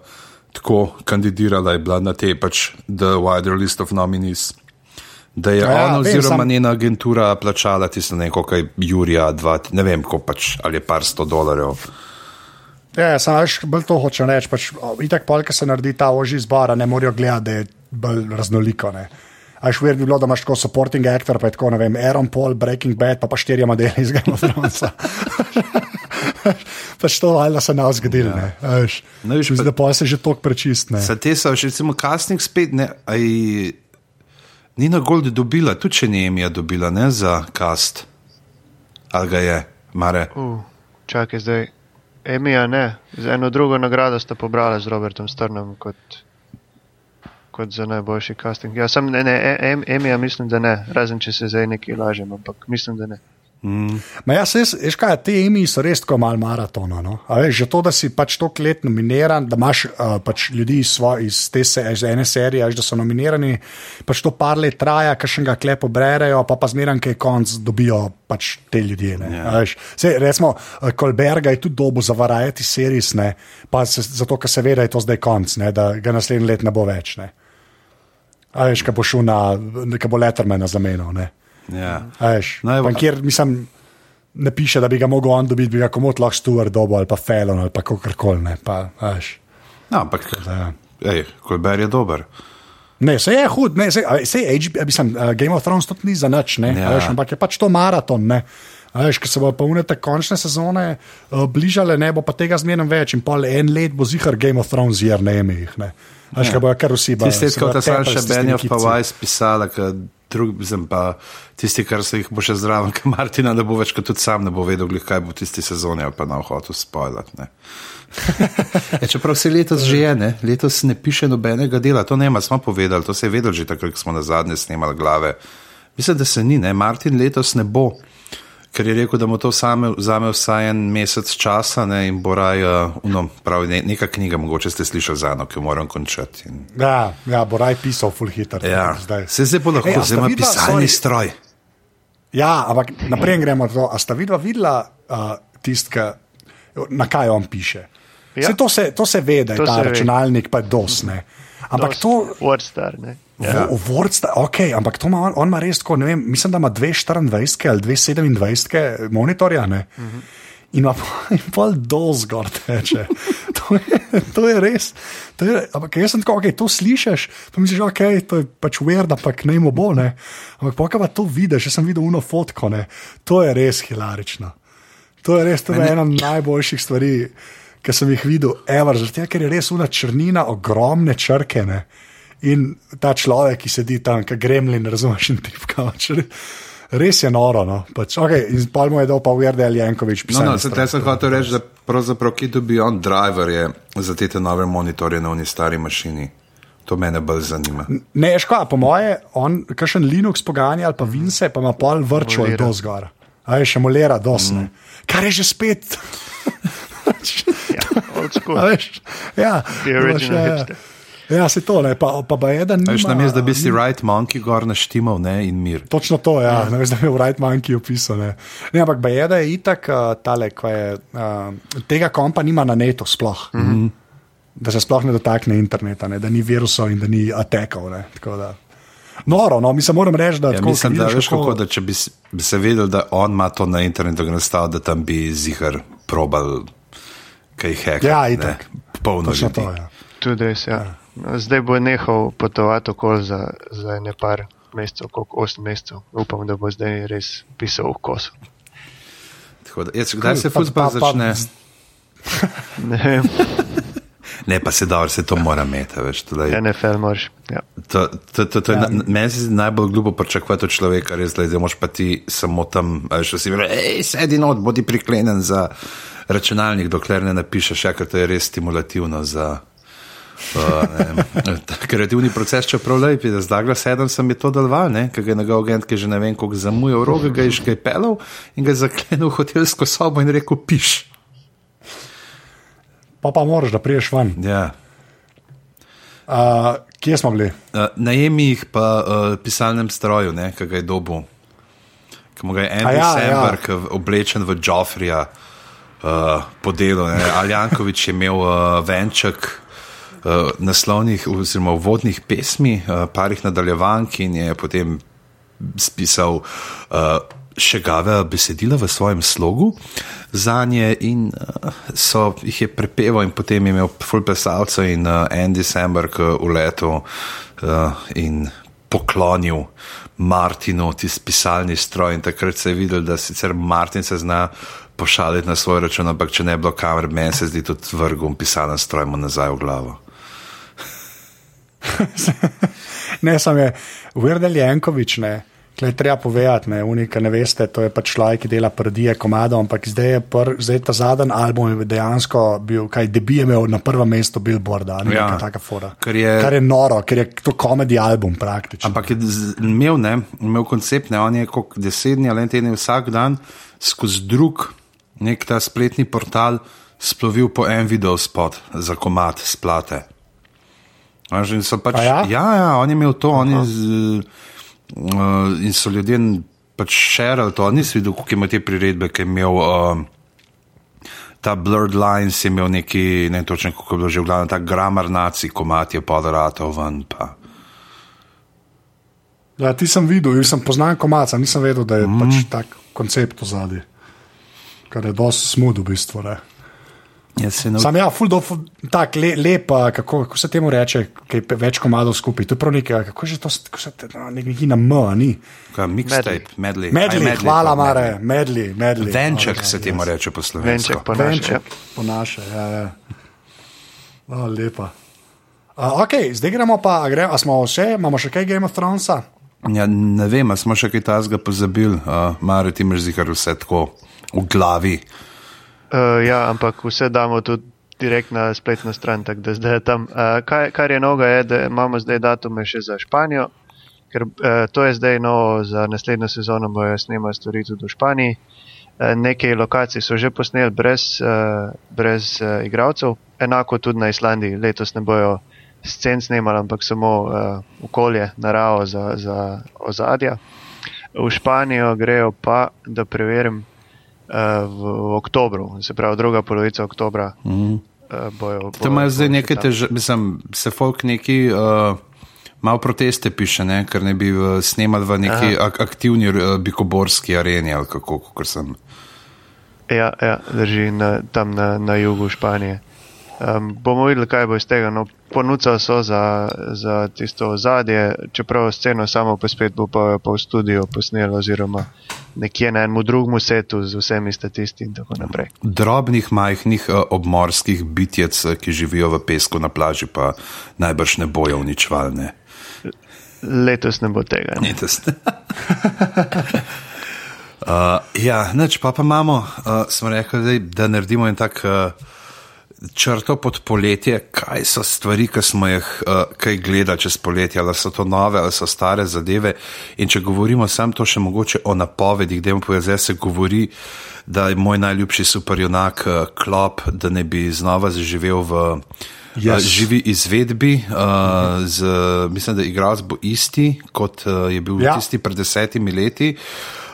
tako kandidirala, je bila na te pač The Wider List of Nominees. Da je Ja, ja, ona vem, oziroma sam- njena agentura plačala tisto neko, kaj Jurija, dva, ne vem, ko pač, ali par sto dolarjev. Ja, samo veš, bolj to hočem reči. Pač, itak, pol, ki se naredi ta oži zbor, ne morajo gledati, da je bolj raznoliko. Ne. Až ver bi bilo, da imaš tako supporting actor, pa tako, ne vem, Aaron Paul, Breaking Bad, pa pa štirje modeli iz Game of Thrones. [laughs] pač to valjda se nam zgodilo. Ja. Ne, veš, Mislim, pa- da pa se že tok prečistne. Za te so še recimo casting spet, ne, aj Nina Gold dobila, tudi če ni Emija dobila, ne za cast. Ali ga je, Mare. Uh, čakaj, zdaj. Emija ne, z eno drugo nagrado sta pobrala z Robertom Strnom kot, kot za najboljši casting. Ja, sem ne, ne, E- Em- Emija mislim, da ne, razen če se zdaj nekaj lažem, ampak mislim, da ne. Mm. Ma ja, se, veš kaj, te emi so res tako malo maratona. No? Veš, že to, da si pač toliko let nominiran, da imaš uh, pač ljudi iz, svoj, iz te se, iz ene serije, veš, da so nominirani, pač to par let traja, kakšnega klepo brerejo, pa pa zmeraj, ki je konc, dobijo pač te ljudje. ne. Ja. Sej, recimo, Kolberga je tudi dobo za variety series, ne? pa se, zato, ker se ve, da je to zdaj konc, ne? da ga naslednji let ne bo več. Ne? A veš, kaj bo šel na, kaj bo Lettermana zamenjal. Ja. A Veš, evo, no, kjer mislim, ne piše, da bi ga mogel on dobiti, bi ga komot lahko Stuart dobo ali pa Felon ali pa kakorkoli. A veš, No, ampak, da, ej, Kolber je dober. ne, se je hud, ne, se, se HBO, mislim, Game of Thrones tudi ni za nič, ne, Ja. veš, ampak je pač to maraton. Ne. Veš, ko se bo pa unete končne sezone uh, bližale, ne bo pa tega zmerno več in pol en let bo zihar Game of Thrones jer ne ime jih. Ne. Veš, ja. bo kar vsi bili. Tisti, ki so še Benjov pa Vajs pisali, drugi pa tisti, kar se jih bo še zraven, [laughs] kot Martina, da bo več kot tudi sam ne bo vedel, kaj bo v tisti sezoni ali pa na vhodu spoilat. [laughs] ja, čeprav se letos že je, ne? letos ne piše nobenega dela, to ne ima, smo povedali, to se je vedelo že takrat, ko smo na zadnje snemali glave. Mislim, da se ni, ne? Martin letos ne bo, ker je rekel, da mu to vzame vsaj en mesec časa ne? in bo raj, uh, no, pravi, ne, neka knjiga, mogoče ste slišali za eno, ki jo moram končati. In... Ja, ja, bo raj pisal full hitter. Ja, zdaj. se zdaj bo lahko, zdaj ima pisalni stroj. Ja, ampak naprej gremo. A sta vidva videla uh, tistega, na kaj on piše? Ja. To, se, to se ve, da je to ta računalnik pa dosne. Ampak Dos, to. Wordstar, ja. Wordstar, ok, ampak to ima on, on ima res tako, ne vem, mislim, da ima 224 ali 227 monitorja. Uh -huh. In ima pol [laughs] dos gor teče. [laughs] To je, to je res. To je, ampak jaz sem tako, okay, to slišiš, pa misliš, da okay, je to pač weird, ampak ne mo bo. Ne. Ampak pokaj pa to vidiš, jaz sem videl uno fotko, ne. to je res hilarično. To je res to je ena najboljših stvari ki sem jih videl, ever, zato, ker je res una črnina, ogromne črke. Ne? In ta človek, ki sedi tam, ki gremlin, razumeš, in tipka. Res je noro. No? Pač, okay, in pa mu je dal pa uverde ali Jankovič. No, no, se te sem hotel reči, da pravzaprav ki dobi on driver je za te nove monitorje na oni stari mašini. To mene bolj zanima. Ne, ško, po moje, on, kakšen Linux poganja ali pa Vince, pa ima pol vrčo do zgora. A je še molera dosne. Mm. Kar je že spet. [laughs] ja, ja, ja, se to ne, pa, pa, pa eden. Veš, nima, namesto, da bi si right monkey gor naštimal ne, in mir. Točno to, ja, ja. namesto, da bi bil right monkey opisal. Ne. Ne, ampak bajeda je itak, uh, tale, je, uh, tega kompa nima na netu sploh. Mm -hmm. Da se sploh ne dotakne interneta, ne, da ni virusov in da ni atekov. Noro, no, mi se moram reči, da, ja, mislim, da, veš, kako, da če bi, bi se vedel, da on ima to na internetu, da, nastal, da tam bi zihar probal kaj jih heka. Ja, itek. Polno že to. Ja. Tudi res, ja. ja. Zdaj bo nehal potovati okoli za, za ne par mesecev, koliko 8 mesecev. Upam, da bo zdaj res pisal v kosu. Kdaj se futbol začne? [laughs] ne vem. [laughs] Ne, pa se dobro, se to mora imeti. NFL moraš. Ja. To, to, to, to ja. Meni se najbolj glupo pričakovati od človeka, res, da moš pa ti samo tam, veš, si reči, sedi not, bodi priklenen za računalnik, dokler ne napišeš, ja, ker to je res stimulativno za. Uh, kreativni proces, če prav lepi, da zdaj glas sedem, sem je to deloval, ker je njegov agent, ki že ne vem, koliko zamujal roge, ga je že pelal in ga je zaklenil v hotelsko sobo in rekel: piš. Pa pa moraš, da priješ ven. Ja. Uh, kje smo bili? Uh, Najemi jih pa uh, pisalnem stroju, ki ga je dobil. Ki mu ga je Andrew ja, Samberg ja. oblečen v Joffrija uh, po delu. Aljankovič je imel uh, venček naslovnih oziroma vodnih pesmi, uh, parih nadaljevank in je potem spisal uh, še gave besedila v svojem slogu za nje in uh, so jih je prepeval in potem je imel full pesalce in uh, Andy Samberg v letu uh, in poklonil Martinu tisti pisalni stroj in takrat se je videl, da sicer Martin se zna pošaliti na svoj račun, ampak če ne bi bilo kamer, meni se zdi tudi vrgum pisalni stroj mu nazaj v glavo. [laughs] ne, samo je, Virdel Jankovič, ne. Kaj treba povedati, ne, unika, ne veste, to je pač človek, ki dela prdije komado, ampak zdaj je pr, zdaj ta zadnji album dejansko bil, kaj debi je imel na prvem mestu Billboarda, ali ja, taka fora. Kar je, kar je noro, ker je to komedij album praktično. Ampak je imel, ne, imel koncept, ne, on je kot desetni ali en teden vsak dan skozi drug nek ta spletni portal splovil po en video spot za komat splate. Pač, ja? ja, ja, on je imel to, on je z, uh, in so ljudje pač širili to. Nisem videl, kako ima te priredbe, ki je imel uh, ta Blurred Lines, je imel neki, ne točno kako je bilo že v glavnem, ta grammar naci, komat je podaratov ven. Pa. Ja, ti sem videl, jaz sem poznal komat, nisem vedel, da je mm. pač tak koncept v zadnji, kar je dosti smud v bistvu. Ne? Ne Sam ja, ful do, tak, le, lep, a, kako, kako se temu reče, kaj je več komadov skupaj. To je prav nekaj, kako že to, kako se te, no, nek- neki na M, ni. Kaj, mixtape, medley. Medli, Aj, hvala, Mare, medli, medli. Venček se temu yes. reče po slovensko. Venček pa naš. Ja. Venček, po naše, ja, ja. O, lepa. Uh, ok, zdaj gremo pa, a gre, a smo še, imamo še kaj Game of Thronesa? Ja, ne vem, a smo še kaj tasga pozabili, uh, Mare, ti imaš zikar vse tako v glavi. Uh, ja, ampak vse damo tudi direkt na spletno stran, tako da zdaj je tam. Uh, kaj, kar je noga, je, da imamo zdaj datume še za Španijo, ker uh, to je zdaj novo za naslednjo sezono, bojo snemali stvari tudi v Španiji. Uh, nekaj lokacij so že posneli brez, uh, brez uh, igralcev, enako tudi na Islandiji. Letos ne bojo scen snemali, ampak samo uh, okolje, naravo za, za ozadja. V Španijo grejo pa, da preverim, v, v oktobru, se pravi druga polovica oktobra. Mhm. Uh, bojo, To imajo zdaj neke težave, mislim, se folk neki. Uh, Malo proteste piše, ne? ker ne bi snemali v neki ak aktivni uh, bikoborski areni ali kako, kako sem. Ja, ja drži na, tam na, na jugu Španije. Um, bomo videli, kaj bo iz tega. No, Ponudili so za, za tisto ozadje, čeprav sceno samo pa spet bo pa, pa v studiu posnel, oziroma nekje na enem drugem setu z vsemi statisti in tako naprej. Drobnih, majhnih uh, obmorskih bitjec, uh, ki živijo v pesku na plaži, pa najbrž ne bojo uničvalne. Letos ne bo tega. Ne? Uh, [laughs] ja, neč pa pa imamo, uh, smo rekli, da naredimo en tak uh, črto pod poletje, kaj so stvari, ki smo jih uh, kaj gledali čez poletje, ali so to nove, ali so stare zadeve. In če govorimo sam to še mogoče o napovedih, da jim poveze, se govori, da je moj najljubši superjunak uh, Klop, da ne bi znova zaživel v Yes. uh, živi izvedbi. Uh, z, mislim, da igralec bo isti, kot uh, je bil Ja. ja. tisti pred desetimi leti.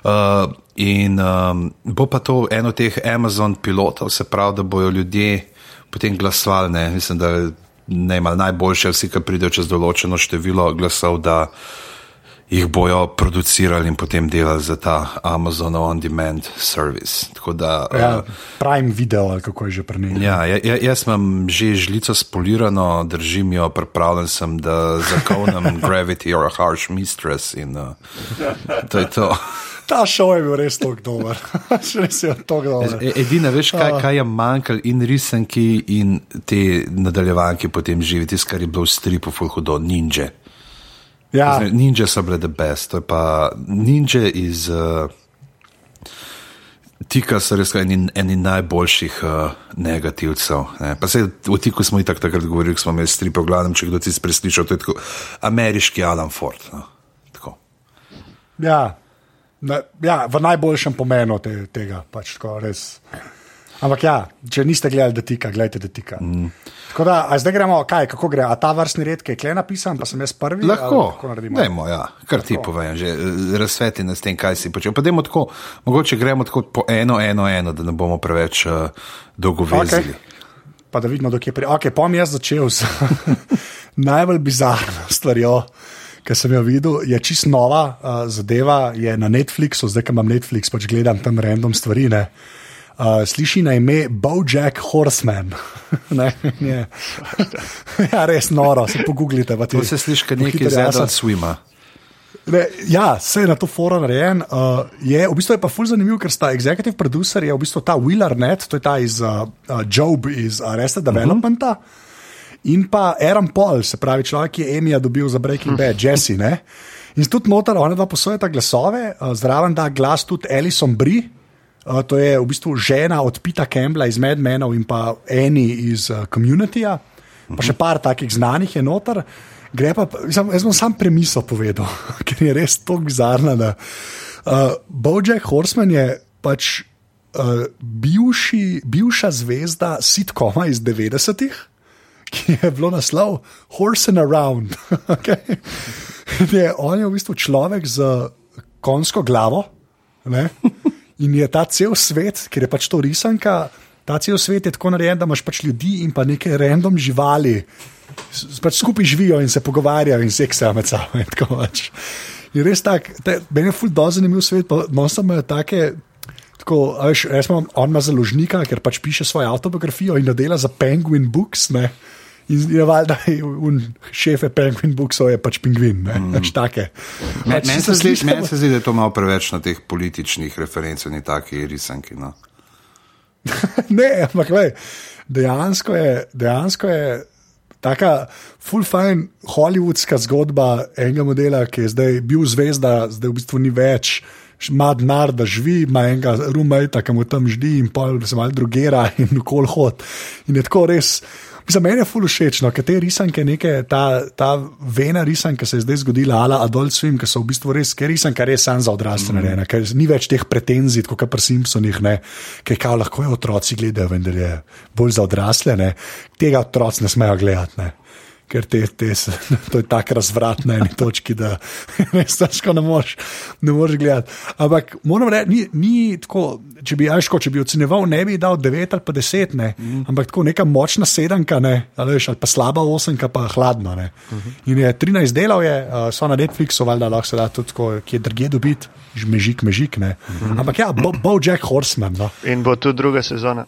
Uh, in um, bo pa to eno teh Amazon pilotov, se pravi, da bojo ljudje potem glasovali. Ne? Mislim, da ne ima najboljše, vsi, ki pridejo čez določeno število glasov, da jih bojo producirali in potem delali za ta Amazon On Demand service. Tako da, Ja, uh, Prime video, ali kako je že prenehal. Ja, ja, ja, jaz imam že žlico spolirano, držim jo, pripravljen sem, da zakovnem [laughs] Gravity or a Harsh Mistress in uh, to je to. Ta šov je bil res tako dober. [laughs] res je tako dober. E- Edina, veš, kaj, kaj je manjkalo in risanki in te nadaljevanke potem živi, tisto, kar je bilo v stripu, fulhudo, ninja. Ja, Ninja so bile the best, to je pa ninja iz. Uh, Tika so res eni, eni najboljših uh, negativcev. Ne. Pa se v Tiku smo i tak takrat govorili, smo imeli strip, v glavnem, če kdo ti preslišal, to je tako ameriški Alan Ford. No. Tako. ja, na, ja, v najboljšem pomenu te, tega. Pač, tako, res. Ampak ja, če niste gledali, da tika, gledajte, da tika. Mm. Tako da, zdaj gremo, kaj, kako gre. A ta vrstni red, ki je kle napisan, pa sem jaz prvi. Lahko? Dajmo, ja, kar ti povem, že razsveti nas tem, kaj si počel. Pa dajmo tako, mogoče gremo tako po eno, eno, eno, da ne bomo preveč uh, dolgo vezili. Okay. Pa da vidimo, dokje pride. Okay, Pom jaz začel s [laughs] najbolj bizarno stvarjo, ki sem jo videl. Je čist nova uh, zadeva, je na Netflixu, zdaj ko imam Netflix, pač gledam tam random stvari. Ne. Uh, sliši na ime Bojack Horseman. [laughs] ne, je, [laughs] ja, res noro, se pogooglite. ti- To se sliši, kot pohiter, jaz sem- zadnji swima. Ne, ja, se je na to forum narejen. Uh, je, v bistvu je pa ful zanimiv, ker sta executive producer, je v bistvu ta Will Arnett, to je ta iz uh, uh, Job iz Arrested Developmenta. Uh -huh. In pa Aaron Paul, se pravi človek, ki je Emija dobil za Breaking Bad, Jesse. Ne? In tudi noter, ona dva posojata glasove, zraven da glas tudi Alison Brie. Uh, to je v bistvu žena od Pita Campbella iz Mad Menov in pa Eni iz uh, Communityja, pa še par takih znanih je noter. Gre pa, mislim, jaz bom sam premisel povedal, [laughs] ker je res tako bizarna. Da, uh, Bojack Horseman je pač uh, bivši, bivša zvezda sitkoma iz 90-ih, ki je bilo naslov Horse and Around. [laughs] okay? je, on je v bistvu človek z konjsko glavo. Ne? In je ta cel svet, ker je pač to risanka, ta cel svet je tako narejen, da imaš pač ljudi in pa neke random živali, s- pač skupaj živijo in se pogovarjajo in seksajo med sabo. in tako pač. In res tak, te- meni je ful do zanimiv svet, pa nosim take. tako, veš, imam, on ima založnika, ker pač piše svojo autobiografijo in dela za Penguin Books. Ne? In je valjda, un šefe Penguin Booksov je pač pingvin, ne, mm. pač take. Pač Meni se, zdi- meni se zdi, da je to malo preveč na teh političnih referencah, ni taki risanki. No. [laughs] ne, ampak lej, dejansko je, dejansko je taka full fine hollywoodska zgodba enega modela, ki je zdaj bil zvezda, zdaj v bistvu ni več. Ima denar, da živi, ima enega rumajta, ki mu tam ždi, in pa se malo drugera in ukol hod. In je tako res. Za mene je ful všeč, no, ker te risanke, neke, ta, ta vena risanka se je zdaj zgodila, ala Adult Swim, ki so v bistvu res, ker risanka res sam za odrasle narejena, ker ni več teh pretenzij, kot pri Simpsonih, ne, ker kao lahko je otroci gledajo, vendar je bolj za odrasle, ne, tega otroci ne smejo gledati. Ne. Ker te, te, [laughs] to je tako razvrat na eni točki, da [laughs] res težko ne moreš, ne moreš gledati. Ampak moram reči, ni, ni tako, če bi, ajško, če bi ocenjeval, ne bi dal 9 ali pa 10, ne, mm. ampak tako neka močna sedemka, ne, ali, veš, ali pa slaba osemka, pa hladno. Ne. In je 13 delov, je, uh, so na Netflixu, valjda lahko se da tudi, tako, ki je drugje dobiti, mežik, mežik. Ne. Ampak ja, Bo, Bo Jack Horseman. No. In bo tu druga sezona.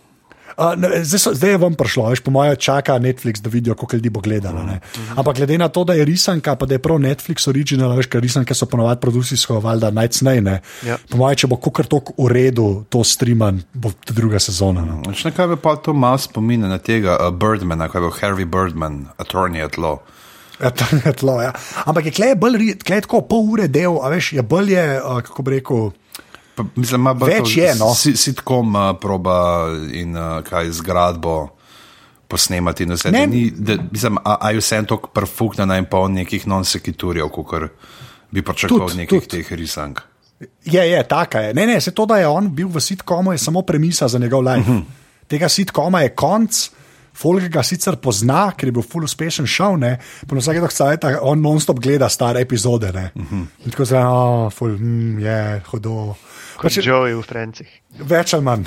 Uh, ne, zdaj, so, zdaj je vam prišlo, veš, po mojem, čaka Netflix, da vidijo, koliko ljudi bo gledalo. ne. Ampak glede na to, da je risanka, pa da je prav Netflix original, veš, ker risanke so ponovadi produkcijsko, valjda najcnej. Ja. Po mojem, če bo kukar tok v redu to streaman, bo druga sezona. No. Več nekaj bi pa to malo spominja na tega uh, Birdmana, kaj je bil Harvey Birdman, attorney at law. To je tlo, ja. Ampak je klej bolj, klej tako pol ure del, a veš, je bolj, je, uh, kako bi rekel. Pa, mislim, ima bolj Več to je, no. si- Sitcom uh, proba in uh, kaj zgradbo posnemati. Ne. Da Ni, da, mislim, a, a je vse en tok perfuknjena in pa on nekih non-sekiturjev, kot bi pričakoval od nekih tud. teh risank. Je, je, taka je. Ne, ne, se to, da je on bil v sitkomu, je samo premisa za njegov life. Uh -huh. Tega sitkoma je konc. Folk ga sicer pozna, ker je bil full uspešen šov, ne, pa na vsake dokcajta on non-stop gleda stare epizode. Ne. Uh -huh. In tako zelo, oh, full, mm, je, hudo. Kot Pač, Joey v Francih. več ali manj.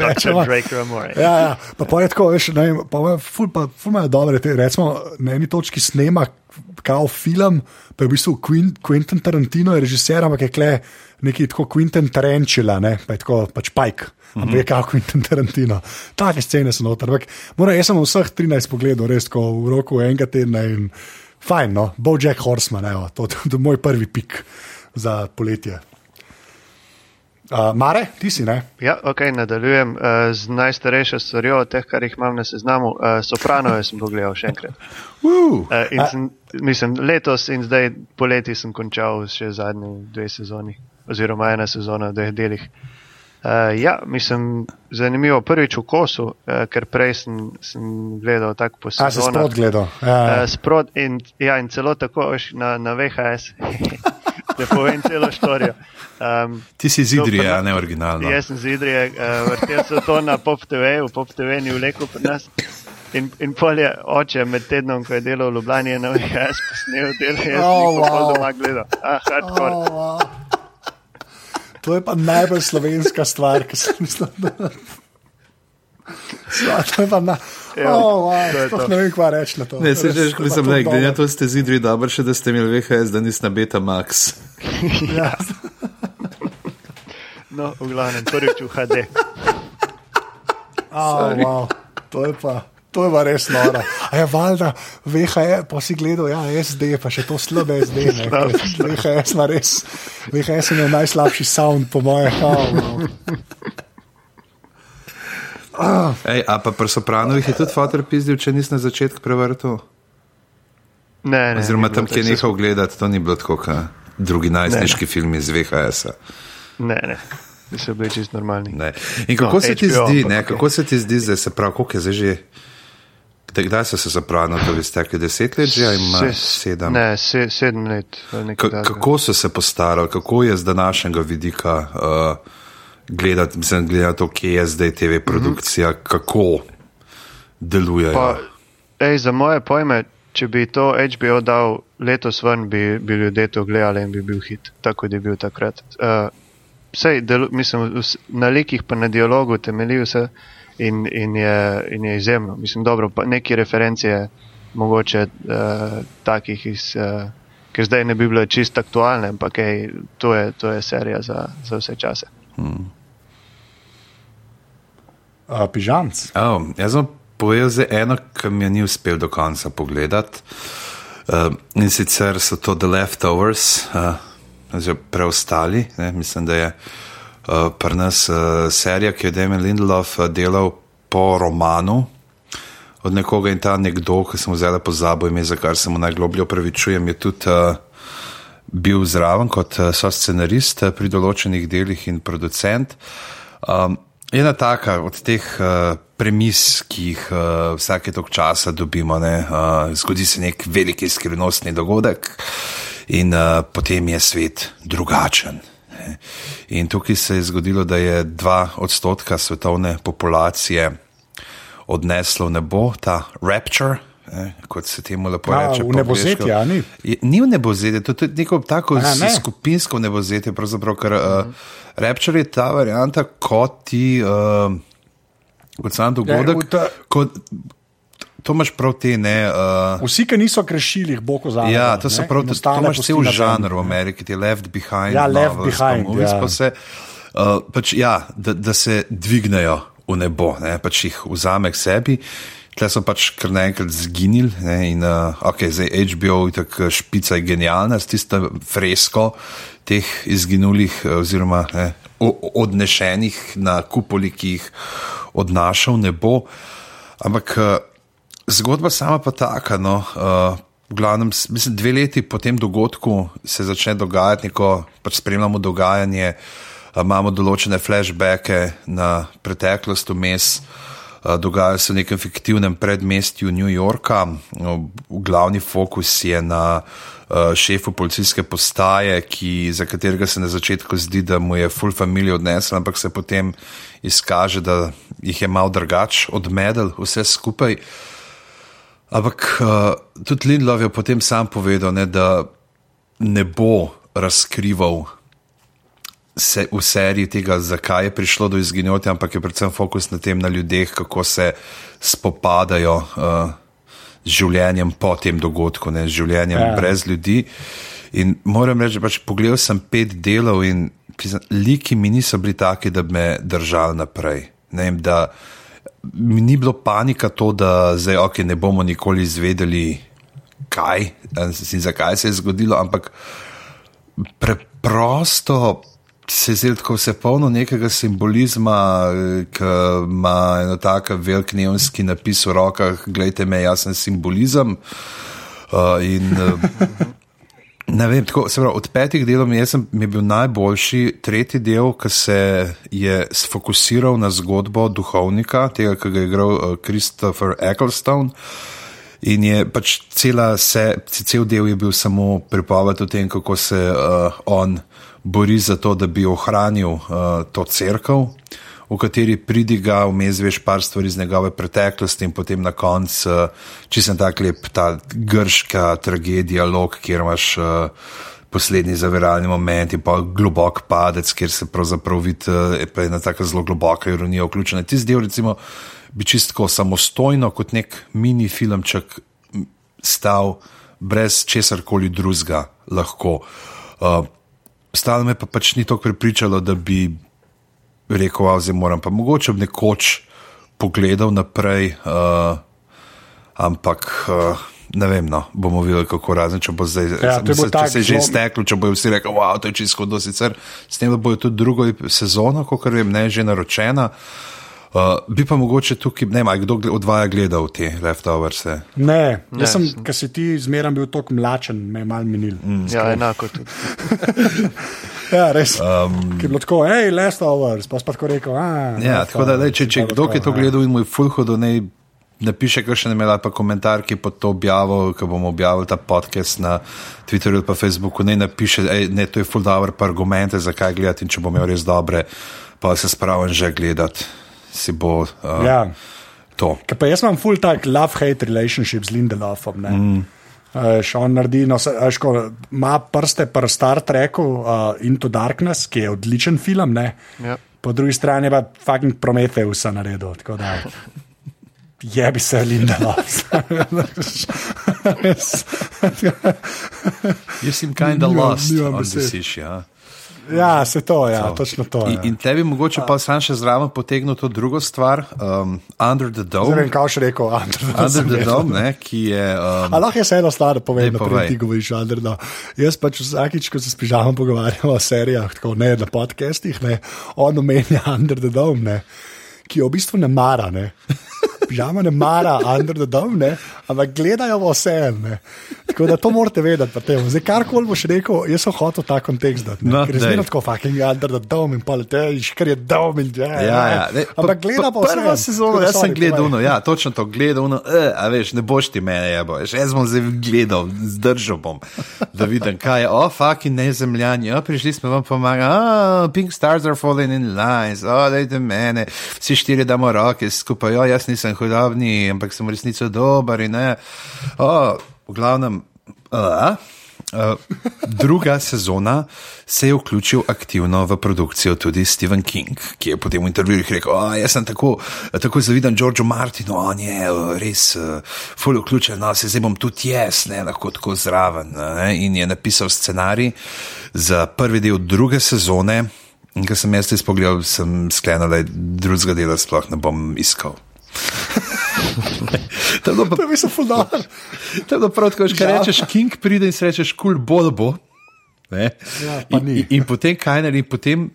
Več ali manj. Ja, ja. Pa, pa je tako, veš, ne, vem, pa, pa, ful, pa ful imajo dobre, te, recimo na eni točki snema kao film, pa je v bistvu Quentin Tarantino je režiser, ampak je kle neki tako Quentin Tarantula, ne, pa je tako pač Pike. Ampak je kao Quentin Tarantino. Take scene so noter. Ampak moram, jaz sem vseh 13 pogledal, res tako v roku enega tedna in fajn, no, Bo Jack Horseman, evo, to, to, to je moj prvi pik za poletje. Uh, Mare, ti si, ne? Ja, ok, nadaljujem uh, z najstarejšo stvarjo od teh, kar jih imam na seznamu. Uh, Soprano sem pogledal še enkrat. [laughs] Uh, Uh, in sem, mislim, letos in zdaj poleti sem končal še zadnji dve sezoni, oziroma ena sezona v dveh delih. Uh, ja, mislim, zanimivo prvič v kosu, uh, ker prej sem, sem gledal tako po A si sezonah. sprot gledal. Ja, Uh, sprot in, ja, in celo tako veš, na, na VHS, [laughs] da povem celo štorijo. Um, ti si iz Idrije, ne originalno. Jaz sem z Idrije, uh, vrtel so to na Pop TV, v Pop TV ni vlekel pri nas. In, in pol je oče med tednom, ko je delal v Ljubljani, je na VHS posnel del, jaz Oh, sem jih wow. doma gledal. Ah, hardcore. Oh, wow. To je pa najbolj slovenska stvar, ki sem mislil. Da... [laughs] Sva, To je pa na... Ja, oh, wow. to je Sploh to. ne vem, kva reči na to. Ne, se že, to ko pa sem to rekel, dobro. da to ste z Idrije dobro, še da ste imeli VHS, da niste na Beta Max. Ja. [laughs] No, v glavnem, prvič v HD. Oh, wow. To je pa. To je pa res noro. A je valjda, VHS, pa si gledal, ja, SD, pa še to slabe SD. Ne, [laughs] VHS ima res, VHS ima najslabši sound, po mojem. Oh, wow. Ej, a pa pri Sopranovih je tudi fotor pizdil, če nisi na začetku prevrtel? Ne, ne, Oziroma tam, kjer je nehal gledati, to ni bilo tako, kot drugi najstniški filmi iz VHS-a. Ne, ne, so bili čist normalni. Ne. In kako No, se HBO, zdi, ne, okej. kako se ti zdi, da se pravi, koliko je zdaj že, kdaj- so se zapravili, to ste rekli, deset let že, ali ima Se- sedem? Ne, se, sedem let. Ka, kako so se postarali, kako je z današnjega vidika uh, gledati, mislim, gledati to, kje je zdaj TV produkcija, kako delujejo? Pa, ej, za moje pojme, če bi to HBO dal letos ven, bi, bi ljudje to gledali in bi bil hit, tako kot je bil takrat. Uh, Delu, mislim, na likih pa na dialogu temelji vse in, in, je, in je izjemno. Mislim, dobro, pa neki referencije mogoče uh, takih iz. Uh, Ker zdaj ne bi bile čist aktualne, ampak ej, to, je, to je serija za, za vse čase. uh, pižamc. Oh, jaz sem povedal za eno, ki mi je ni uspel do konca pogledati. Uh, in sicer so to The Leftovers, uh, že preostali. Ne? Mislim, da je uh, pri nas uh, serija, ki je Damien Lindelof uh, delal po romanu od nekoga in ta nekdo, ki sem vzela pozabil ime, za kar se mu najgloblje opravičujem, je tudi uh, bil zraven kot uh, so scenarist uh, pri določenih delih in producent. Um, ena taka od teh uh, premis, ki jih uh, vsake tok časa dobimo, ne, uh, zgodi se nek veliki skrivnostni dogodek in uh, potem je svet drugačen. In tukaj se je zgodilo, da je dva odstotka svetovne populacije odneslo v nebo, ta rapture. Eh, kot se temu lepo A, reče. v po nebozetje, angleško. a ni? Ni v nebozetje, to je neko tako A, ne. skupinsko nebozetje, pravzaprav, ker uh, rapture je ta varianta, kot ti, uh, kot sam dogodek. Ja, ta- kot, to imaš prav te, ne. Uh, Vsi, ki niso krešili, jih bo kozalo. Ja, to so prav, to, to imaš cel žanr v Ameriki, ti Left Behind. Ja, Left novels, pa Behind, movies, ja. pa se, uh, pač, ja, da, da se dvignejo v nebo, ne, pač jih vzame k sebi. Tle so pač kar naenkrat zginili ne, in uh, ok, zdaj HBO je tako špica je genialna s tisto fresko teh izginulih eh, oziroma ne, odnešenih na kupoli, ki jih odnaša v nebo. Ampak uh, zgodba sama pa taka. No, uh, v glavnem, mislim, dve leti po tem dogodku se začne dogajati neko, pač spremljamo dogajanje, uh, imamo določene flashbacke na preteklost vmes. Uh, Dogaja se v nekem fiktivnem predmestju New Yorka. No, Glavni fokus je na uh, šefu policijske postaje, ki, za katerega se na začetku zdi, da mu je full family odnesel, ampak se potem izkaže, da jih je mal drugač odmedel vse skupaj. Ampak uh, tudi Lindlov je potem sam povedal, ne, da ne bo razkrival se, v seriji tega, zakaj je prišlo do izginotja, ampak je predvsem fokus na tem, na ljudeh, kako se spopadajo uh, z življenjem po tem dogodku, ne, z življenjem Ja. brez ljudi. In moram reči, pač pogledal sem pet delov in priznam, liki mi niso bili taki, da bi me držali naprej. Ne vem, da mi ni bilo panika to, da zdaj, okay, ne bomo nikoli izvedeli, kaj in zakaj se je zgodilo, ampak preprosto se je tako vse polno nekega simbolizma, ki ima eno tako velik neonski napis v rokah, gledajte me, jaz sem simbolizem. Uh, in, uh, Ne vem, tako, se pravi, od petih delov mi je, sem, mi je bil najboljši tretji del, ki se je sfokusiral na zgodbo duhovnika, tega, ki ga je igral uh, Christopher Ecclestone. In je pač cela se, cel del je bil samo pripoved o tem, kako se uh, on bori za to, da bi ohranil uh, to crkvo, v kateri pridiga, vmes veš par stvari iz njegove preteklosti in potem na koncu, uh, če sem tak lep, ta grška tragedija, log, kjer imaš uh, poslednji zaviralni moment in pa globok padec, kjer se pravzaprav vidi, je pa ena tako zelo globoka ironija vključena. Tisti del, recimo, bi čistko samostojno, kot nek mini filmček, stal brez česar koli drugega lahko. Uh, Stalo me pa pač ni tako prepričalo, da bi rekel, da moram pa mogoče bi nekoč pogledal naprej, uh, ampak. Uh, Ne vem, no, bomo videli, kako razen, če bo zdaj, Ja, mislim, bo če se je že izteklo, če bojo vsi rekli, wow, to je čisto hudo, sicer s tem, da bojo tudi drugo sezono, kot vem, ne že naročena. Uh, bi pa mogoče tukaj, ne vem, je kdo od vaju gledal te leftovers. Ne, Ne, jaz sem, sem- ker si ti zmeraj bil tako mlačen, me je mal minil. Mm. Ja, enako tudi. [laughs] Ja, res. Um, ki je bilo tako, hej, hours, pa si pa tako rekel. A, Ja, tako da, lej, če, če kdo je to ja. gledal in mu je fulhodo, ne napiše, kar še ne imela pa komentar, ki pod to objavil, ko bomo objavili ta podcast na Twitterju ali pa Facebooku, ne napiše, ej, ne, to je full dobro, pa argumente, zakaj gledati in če bom imel res dobre, pa se spravim že gledati. Si bo uh, Ja. to. Ker pa jaz imam full tak love-hate relationship z Lindelofom. Mm. Uh, še on naredi, no, veš, ko ima prste pri Star Treku uh, Into Darkness, ki je odličen film, ne? Ja. po drugi strani pa fucking Prometheus naredil. tako da Je bi se Lindelof. You [laughs] seem kind of lost on besed. this issue. Ja. Ja, se to, ja, točno to. In, Ja. in tebi mogoče pa sam še zraven potegnil to drugo stvar, um, Under the Ne Dome. vem, kaj še rekel, Andrej. Under the Dome, ne, ki je. Um, A lahko jaz eno stvar povem, da prej ti govoriš, Andrej. No. Jaz pač vsakič, ko se s pižamom pogovarjamo o serijah, tako ne na podcestih, ne, on omenja Under the Dome, ne, ki jo v bistvu ne mara. Ne. Pižama ne mara Under the Dome, ne, ampak gledajo vse. Ne. Tako da to morate vedeti. Zdaj, karkoli boš rekel, jaz sem hotel ta kontekst dati. No, ker zmerno tako fucking Under the Dome in pa leteš, ker je Dome in ja. Ja, ja. Ne, Ampak gleda pa vse. Prva sezona, jaz sem gledal, no, ja, točno to gledal, no, eh, a veš, ne boš ti mene, ja, boš. Jaz bom zdaj gledal, zdržal bom, da vidim, kaj je, o, oh, fucking nezemljani, ja, prišli smo vam pomagati, oh, pink stars are falling in lines, o, oh, dajte mene, vsi štiri damo roke skupaj, o, jaz nisem hudobni, ampak sem v resnici dober in ne, o, v glavnem, a, Uh, druga sezona se je vključil aktivno v produkcijo tudi Stephen King, ki je potem v intervjujih rekel: oh, Jaz sem tako, tako zaviden Georgeu Martinu, on je uh, res uh, fully vključen, no, se zdaj bom tudi jaz, ne, lahko tako zraven. Ne, in je napisal scenarij za prvi del druge sezone. In ko sem jaz to izpogledal, sem sklenil, da drugega dela sploh ne bom iskal. Bilo pa bil fulano. To je bilo prav tako, če Žal. rečeš, King pride in si rečeš, kul bolj bo. Ne? Ja, pa in, in, in potem kaj naredi, potem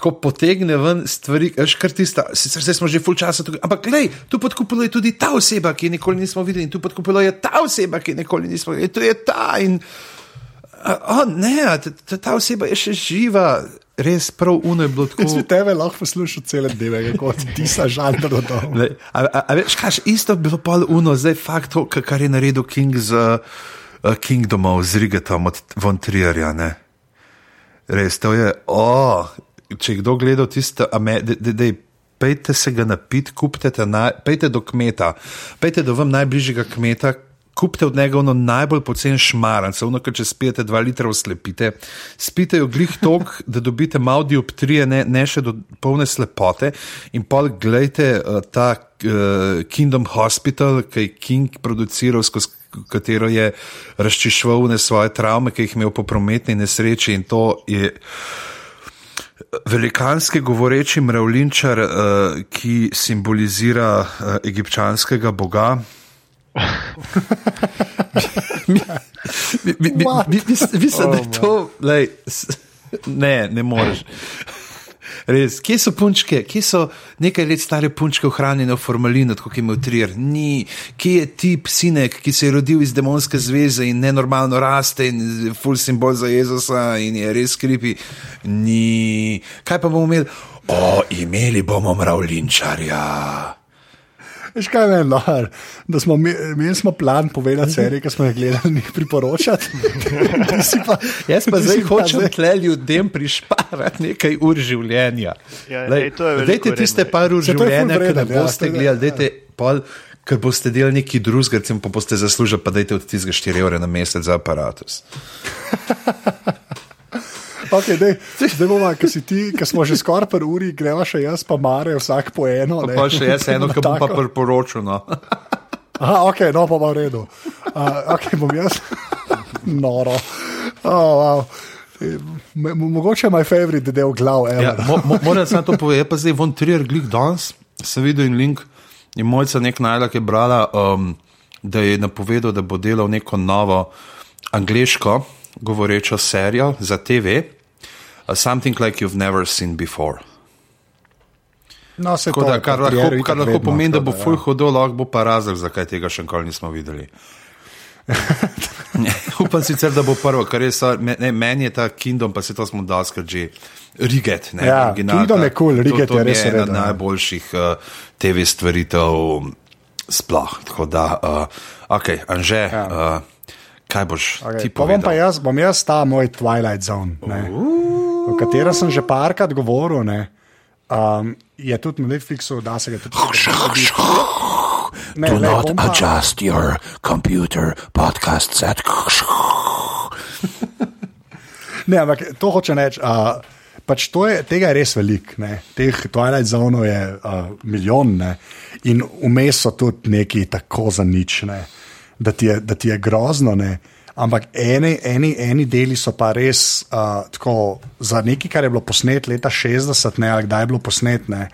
tako potegne ven stvari, kar tista, sicer zdaj smo že full časa tukaj, ampak glej, tu podkupilo je tudi ta oseba, ki je nikoli nismo videli, in tu podkupilo je ta oseba, ki je nikoli nismo videli, in tu je ta in. A, o, ne, ta, ta oseba je še živa, res prav uno je bilo tako. Jaz bi tebe lahko poslušal cele dneve, kako ti the Dome. Lej, A, a, a veš, kaj, isto bi bilo pol uno, zdaj fakt to, ka- kar je naredil King z uh, Kingdomom, z Rigetom od Von Trierja. Ne? Res, to je, oh, če je kdo gledal tisto, da pejte se ga napit, kupite, te naj, pejte do kmeta, pejte do vam najbližjega kmeta. Kupite od njega ono najbolj pocen šmarance, ono, ker če spijete dva litra oslepite, spite jo glih tok, da dobite malo dioptrije, ne, ne še do polne slepote. In pol gledajte uh, ta uh, Kingdom Hospital, ki je King produciral, skozi katero je razčišval ne svoje travme, ki jih je imel po prometni nesreči in to je. Velikanski govoreči mravljinčar, uh, ki simbolizira egipčanskega boga. Mislim, Oh, da je to. Lej, s- ne, ne moreš. Res, kje so punčke, kje so nekaj let stare punčke ohranjene v formalinu, kot je imel Trier? Ni, kje je tip sinek, ki se je rodil iz demonske zveze in nenormalno raste in je ful simbol za Jezusa in je res kripi? Ni. Kaj pa bomo imeli? O, imeli bomo mravljinčarja. Veš kaj je meni, da smo mi- imeli smo plan povedati serije, ki smo jih gledali, njih priporočati. [laughs] Pa, Jaz pa zdaj hočem tle ljudem prišparati nekaj ur življenja. Ja, Lej, ej, Dajte tiste par ur življenja, ki ne ja, boste je- gledali, dajte pol. Ker boste delali neki drugega, recimo, pa boste zaslužili, pa dajte od tistega 4 evre na mesec za aparatus. [laughs] Okay, dej, [laughs] zdaj bomo, ker si ti, ker smo že skoraj pri uri, greva še jaz, pa Mare, vsak po eno. Pa, pa še jaz eno, [laughs] ki bom pa priporočil. No. [laughs] Aha, ok, no pa bo v redu. Uh, ok, bom jaz. Noro. Oh, wow. Mo- Mogoče moj favorit del glav. Ja, mo, mo, moram samo to povedati, pa zdaj von Trier, glik danes, sem videl in link, in mojca nek najla, ki je brala, um, da je napovedal, da bo delal neko novo angliško govorečo serijo za TV, Something Like You've Never Seen Before. No, se Tako to, da, kar Trier lahko, kar lahko vedno, pomeni, da bo ja. full hodo, lahko bo pa razlog, zakaj tega še nikoli nismo videli. [laughs] Upam sicer, da bo prvo, kar je stvar, ne, meni je ta Kingdom, pa se to smo daskrat že. Riget, ne, Ja, original, Kingdom ta- je cool, Riget to, to je res ena reden, ja. najboljših uh, TV stvaritev sploh. Tako da, uh, ok, Anže, ja. uh, kaj boš okay, ti bom povedal? pa jaz, bom jaz ta moj Twilight Zone, ne, o katerem sem že parkrat govoril. Ne, um, je tudi na Netflixu, da se ga tudi ne, Do lej, not bom pa- adjust your computer podcast set. Ne, ampak to hoče reči. Uh, pač to je, tega je res veliko, ne. teh Twilight Zonov je uh, milijon ne. in vmes so tudi neki tako za nič, ne. Da ti je, da ti je grozno. Ne. ampak eni, eni, eni deli so pa res uh, tako, za nekaj, kar je bilo posnet leta 60, ne, ali kdaj je bilo posnet, ne,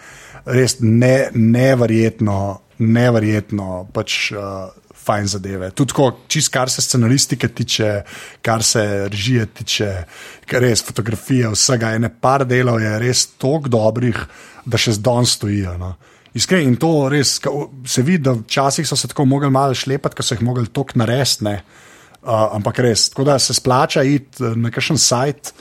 res ne, neverjetno, neverjetno. Pač, uh, Fajn zadeve. Tudi, ko, čist, kar se scenaristike tiče, kar se režije tiče, res fotografije, vsega. Ene par delov je res tako dobrih, da še zdaj stojijo. No. Iskreni in to res se vidi, da včasih so se tako mogli malo šlepati, ker so jih mogli tok narediti. Uh, ampak res, tako da se splača iti na kakšen sajt.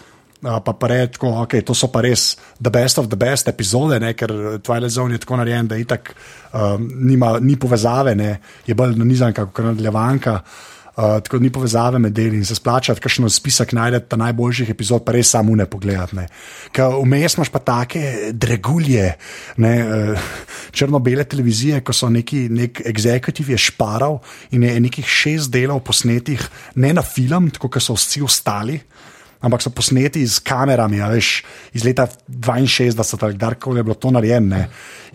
Uh, pa pa reči, da okay, to so pa res the best of the best epizode, ne? ker Twilight Zone je tako narejen, da itak, um, nima, ni povezave, ne? je bolj nanizan kot nadaljevanka. Uh, tako ni povezave med deli in se splača, da kakšno spisek najdete najboljših epizod, pa res samo ne pogledate. Vmes imaš pa take dregulje, ne, uh, črno-bele televizije, ko so neki nek executive je šparal in je nekih šest delov posnetih, ne na film, tako kot so vsi ostali. Ampak so posneti z kamerami, veš, iz leta 62, ali kdaj je bilo to narejeno,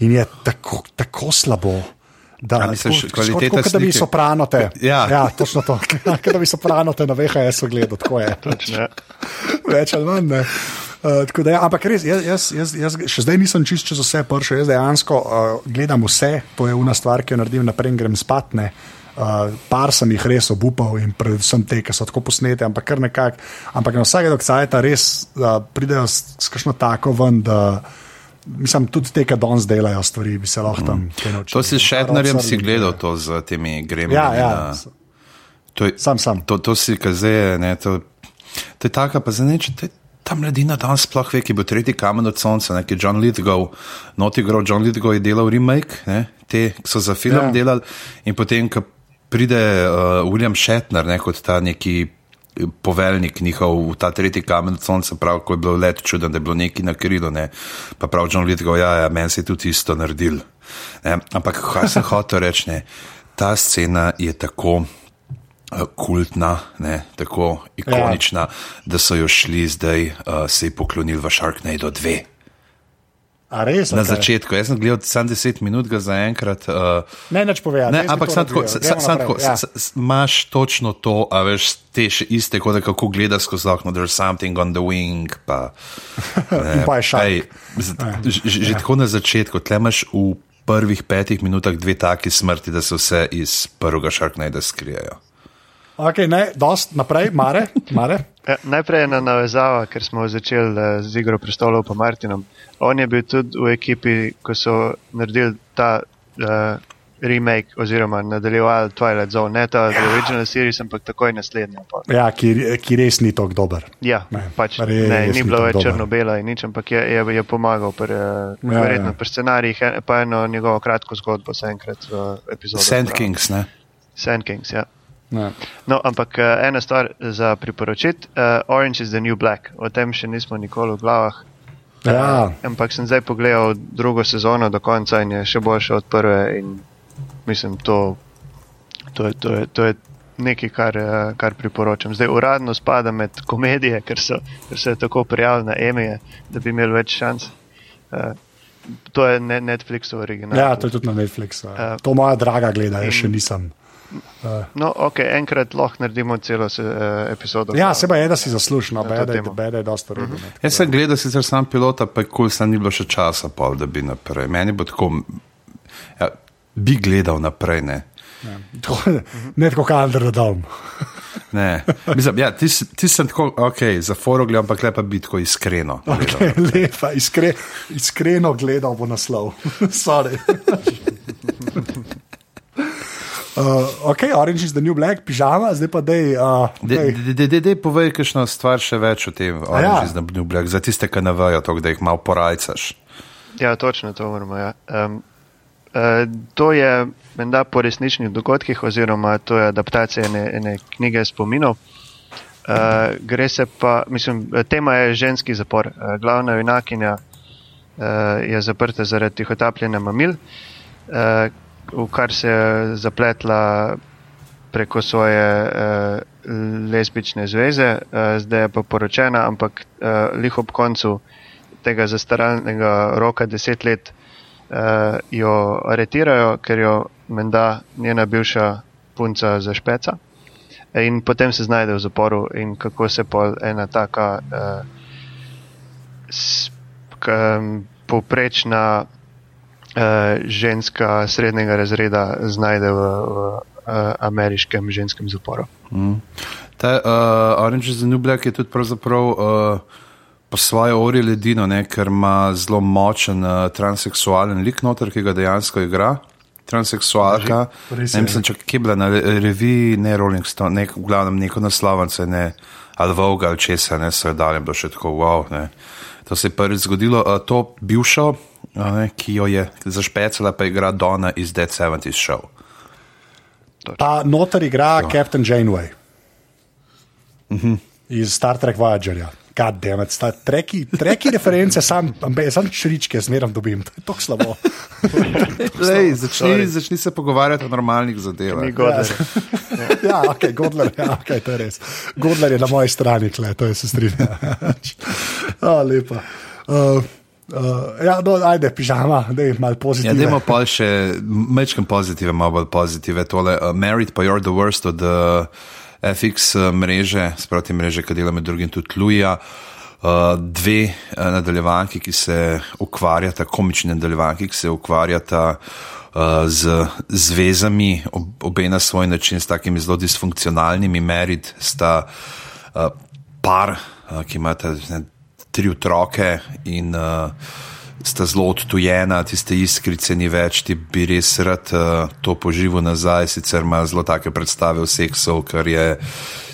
in je tako, tako slabo. Da, misliš, tako, kvaliteta tako, kot da bi slike? sopranote. Ja. ja, točno to. [laughs] Kot da bi sopranote na VHS-u gledal, tako je. Točno. Več ali manj. ne. Uh, tako da, ja, ampak res, jaz, jaz, jaz, jaz še zdaj nisem čist čez vse pršel, jaz dejansko uh, gledam vse, to je una stvar, ki jo naredim naprej grem spatne. Uh, par sem jih res obupal in predvsem te, ki so tako posnete, ampak kar nekako. Ampak na vsake dokcajta res uh, pridejo s, s kakšno tako ven, da mislim, tudi te, ki danes delajo stvari, bi se lahko tam kaj naučili. Mm. To si s Šetnerjem Rod si gledal to z temi gremi. Ja, ja. To je, Sam, sam. To, to si kazeje, ne, to, to je taka, pa za neče, to je ta mladina danes sploh ve, ki bo tretji kamen od sonca, neki John Lithgow, noti gro, John Lithgow je delal remake, ne, te, ki so za film Ja. ja. delali in potem, ko pride uh, William Shatner, ne, kot ta neki poveljnik njihov v ta tretji kamen od sonca, prav, ko je bilo let čuden, da je bilo neki na krilu, ne, pa prav John Lithgow, ja, ja, meni se je tudi isto naredil. Ne, ampak kaj sem hotel reči, ne, ta scena je tako eh, kultna, ne, tako ikonična, ja. da so jo šli zdaj, uh, se ji poklonili v Sharknado 2. A res? Na okej. začetku, jaz sem gledal samo 10 minut, ga zaenkrat. Uh, Ne, neč povedati. Ne, ampak samo tako, sa- samo tako, Ja. imaš točno to, a veš, te še iste, kot da kako gledaš skozi okno, there's something on the wing. Pa, [laughs] In pa je šak. Ej, z- že, že tako na začetku, tle imaš v prvih petih minutah dve taki smrti, da se vse iz prvega Sharknada skrijejo. Okay, ne, dost naprej, mare. mare. [laughs] Ja, najprej ena navezava, ker smo začeli eh, z igro prestolov pa Martinom. On je bil tudi v ekipi, ko so naredili ta uh, remake oziroma nadaljevali Twilight Zone, ne ta the original series, ampak takoj naslednja. Pa. Ja, ki, ki res ni tako dober. Ja, Ne, pač, res ne, ni bilo več črno-bela in nič, ampak je, je, je pomagal pri, uh, Ja, verjetno ja. pri scenarijih, en- pa eno njegovo kratko zgodbo se enkrat v epizodi. Sand Kings, ne? Sand Kings, ja. Ne. No, ampak uh, ena stvar za priporočiti: uh, Orange is the New Black. O tem še nismo nikoli v glavah. Ja, Uh, ampak sem zdaj pogledal drugo sezono do konca in je še boljša od prve. In mislim, to, to, je, to, je, to je nekaj, kar, eh, kar priporočam. Zdaj uradno spada med komedije, ker so, ker so tako prijavili na Emije, da bi imeli več šans. Uh, to je ne, Netflixov original. ja, to je tudi na Netflixu. Ja. Ja. To moja draga gleda, jaz še In- nisem. No, ok, enkrat lahko naredimo celo se, uh, epizodo. Ja, seba je, da si zaslužil, no, to beda je, dosta rodo. Uh Jaz sem gledal sicer sam pilota, pa je kul, cool, ni bilo še časa, pol, da bi naprej. Meni bo tako, ja, bi gledal naprej, ne. -huh. Ne tako, kot Under the Dome. Ne, mislim, ja, ti, ti sem tako, ok, za foro gledam, ampak lepa biti tako iskreno. Okay, lepa, iskre, iskreno gledal bo naslov. [laughs] [laughs] Uh, ok, Orange is the New Black, pižama, zdaj pa dej. Uh, dej. Dej, povej, kakšno stvar še več o tem, ja. Orange is the New Black, za tiste, ki ne vejo, to, da jih malo porajcaš. Ja, točno to moramo. Ja. Um, uh, to je menda po resničnih dogodkih, oziroma to je adaptacija ene, ene knjige spominov. Uh, gre se pa, mislim, tema je ženski zapor. Uh, glavna junakinja uh, je zaprta zaradi tihotapljenja mamil, uh, v kar se je zapletla preko svoje uh, lesbične zveze, uh, zdaj je pa poročena, ampak uh, lih ob koncu tega zastaralnega roka, deset let, uh, jo aretirajo, ker jo menda njena bivša punca zašpeca. in potem se znajde v zaporu, in kako se pol ena taka uh, s, k, povprečna ženska srednjega razreda znajde v, v uh, ameriškem ženskem zaporu. Mm. Ta uh, Orange is the New Black je tudi pravzaprav. Uh, po svoje ori ledino, ne, ker ima zelo močen uh, transseksualen lik noter, ki ga dejansko igra. Transseksualka. Ne mislim, če je bila na reviji, ne Rolling Stone, nek, v glavnem neko naslovence, ne ali Vogue ali česa, ne so jo dali, bilo še tako wow. Ne. To se je prvič zgodilo. Uh, to bivšo, ne, ki jo je zašpecala, pa igra Donna iz Dead 70's Show. Ta noter igra to. Captain Janeway. Uh -huh. Iz Star Trek Voyagerja. Kademet, treki, treki reference, sam, sam čričke, zmeraj dobim, to je tako slabo. [laughs] Lej, začni, začni se pogovarjati o normalnih zadevah. Ja, ja, ok, Godler, ja, okay, to je res. Godler je na moji strani, kle, to je se strinja. oh, [laughs] lepa. Uh, Uh, ja, no, ajde, pižama, da je malo pozitivno. Ja, da ima pa še mečkam pozitive, malo bolj pozitive. Tole, uh, Married, pa you're the worst od uh, FX eh, mreže, sproti mreže, ki dela med drugim tudi Luja. Uh, dve uh, nadaljevanki, ki se ukvarjata, komični nadaljevanki, ki se ukvarjata uh, z zvezami, ob, obe na svoj način, s takimi zelo disfunkcionalnimi, merit, sta uh, par, uh, ki imata ne, tri otroke in uh, sta zelo odtujena, tiste iskrice ni več, ti bi res rad uh, to poživel nazaj, sicer ima zelo take predstave o seksu, kar je.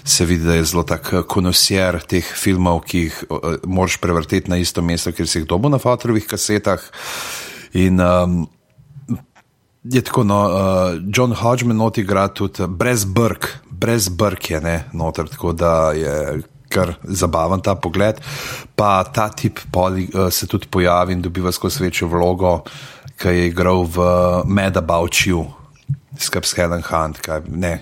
Se vidi, da je zelo tak eh, konosier teh filmov, ki jih uh, moraš prevrteti na isto mesto, ker si jih dobil na fotorovih kasetah. In um, je tako, no, uh, John Hodgman noti igra tudi brez brk, brez brk je ne, noter, tako da je kar zabaven ta pogled. Pa ta tip poli, uh, se tudi pojavi in dobiva skozi večjo vlogo, ki je igral v Mad About You, skupaj s Helen Hunt. Kaj, ne,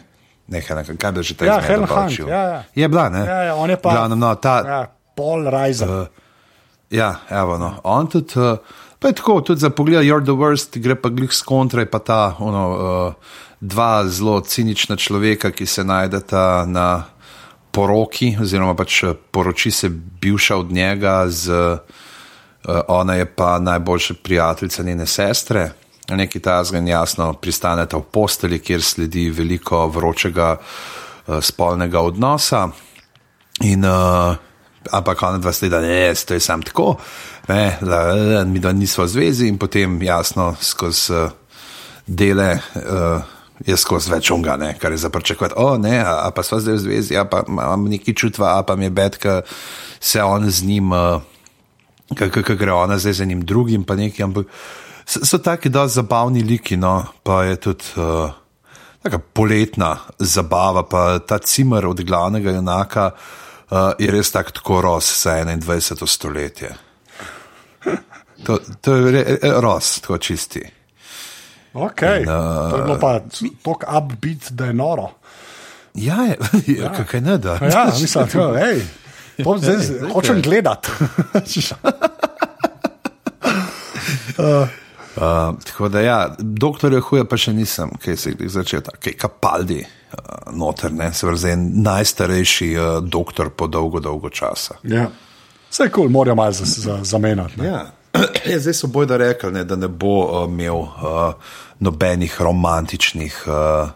ne Helen kaj bi že tega rekli? Ja, Helen Hunt. Ja, ja. Je bila, ne? Ja, ja, on je pa. Glavnem, no, ta, ja, Paul Reiser. Uh, ja, evo, no. on tudi. Uh, Pa je tako, tudi za pogled, you're the worst, gre pa glih skontra, pa ta ono, uh, dva zelo cinična človeka, ki se najdeta na poroki, oziroma pač eh, poroči se bivša od njega, z, uh, ona je pa najboljša prijateljica njene sestre. Neki ta zgolj jasno pristaneta v posteli, kjer sledi veliko vročega uh, spolnega odnosa. In, uh, ampak ona dva sledi, da ne, to je sam tako, ne, da, da mi dva nismo v zvezi in potem jasno skozi uh, dele. Uh, jaz skozi več unga, ne, kar je za pričakovati. O, ne, a, a pa smo zdaj v zvezi, a pa imam neki čutva, a pa mi je bed, ker se on z njim, kako gre ona zdaj z enim drugim, pa neki. Ampak so, so taki dosti zabavni liki, no, pa je tudi. Uh, Taka poletna zabava, pa ta cimer od glavnega junaka uh, je res tak, tako ros za 21. stoletje. To, to je ros, tako čisti. Okay. In, uh, to je bilo pa tako upbeat, da je noro. Ja, je, [laughs] ja. kaj ne da. Ja, mislim, [laughs] da je. Hočem gledati. uh. [laughs] Uh, tako da, ja, doktor je huje, pa še nisem, kaj se jih začel, kaj kapaldi, uh, noter, ne, se vrze najstarejši uh, doktor po dolgo, dolgo časa. Ja. Vse je kul, cool, morajo malo zamenjati. Za ja. [clears throat] ja, zdaj so bojda rekli, ne, da ne bo uh, imel uh, nobenih romantičnih uh,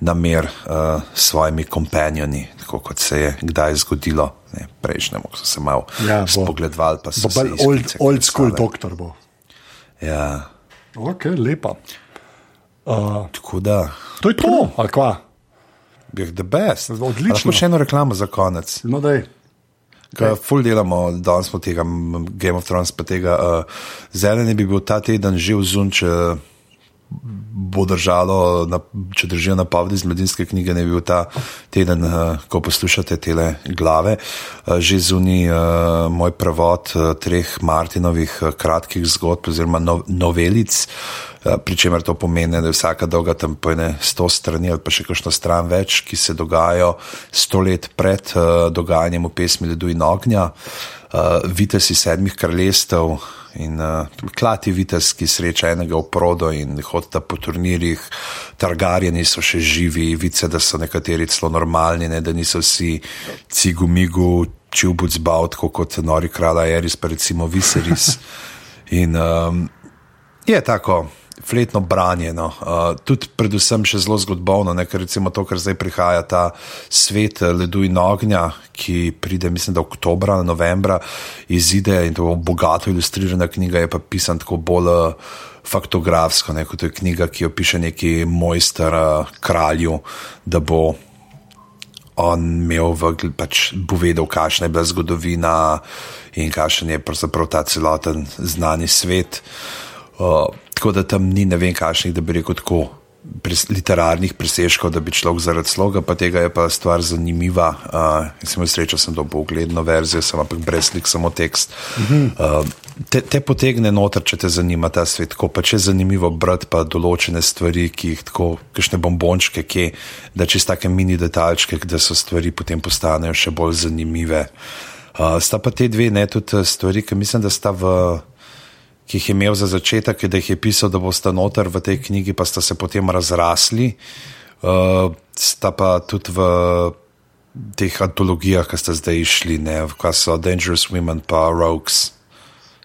namer uh, s svojimi kompanjoni, tako kot se je kdaj zgodilo. Ne, prejšnjemu, ko so se malo ja, spogledovali, pa so bili old, old school doktor. Bo. Ja. Ok, lepa. Uh, tako da. To je to, ali kva? Bih the best. Odlično. Še eno reklamo za konec. No, daj. Okay. Ful delamo, danes smo tega Game of Thrones, pa tega uh, zeleni bi bil ta teden že v zunč. Uh, bo držalo, na, če držijo napovedi iz mladinske knjige, ne bi bil ta teden, uh, ko poslušate te glave, uh, že zunaj uh, moj prevod uh, treh Martinovih uh, kratkih zgodb oziroma no, novelic. Pri čemer to pomeni, da je vsaka dolga tam pojne sto strani ali pa še kakšno stran več, ki se dogajajo sto let pred uh, dogajanjem v pesmi Ledu in ognja. Uh, Vitesi sedmih kraljestev, In uh, klati vites, ki sreča enega v prodo in hodita po turnirjih, targarjeni so še živi, vice, da so nekateri celo normalni, ne, da niso vsi cigumigu, čubuc baut, kot nori kralj Eris, pa recimo Viseris. [laughs] In um, je tako fletno branjeno, uh, tudi predvsem še zelo zgodovino, ker recimo to, kar zdaj prihaja, ta svet uh, ledu in ognja, ki pride, mislim, da oktobra, novembra, izide in to bogato ilustrirana knjiga, je pa pisan tako bolj. Uh, Faktografsko, ne, kot je knjiga, ki jo piše neki mojster, uh, kralju, da bo on imel, v, pač bo vedel, kakšna je bila zgodovina in kakšen je pravzaprav ta celoten znani svet. Uh, tako da tam ni ne vem, kakšnih, da bi rekel tako. Pres, literarnih presežkov, da bi človek zaradi sloga, pa tega je pa stvar zanimiva. Uh, sem srečal, sem dobil ugledno verzijo, sem pa brez slik, samo tekst. Uh, te, te potegne noter, če te zanima ta svet, ko pa če je zanimivo brati pa določene stvari, ki jih tako, kakšne bombončke, ki da čez take mini detaljčke, da so stvari potem postanejo še bolj zanimive. Uh, sta pa te dve ne tudi stvari, ki mislim, da sta v ki jih je imel za začetek, da jih je pisal, da boste noter v tej knjigi, pa sta se potem razrasli. Uh, sta pa tudi v teh antologijah, ki ste zdaj išli, ne, kaj so Dangerous Women pa Rogues.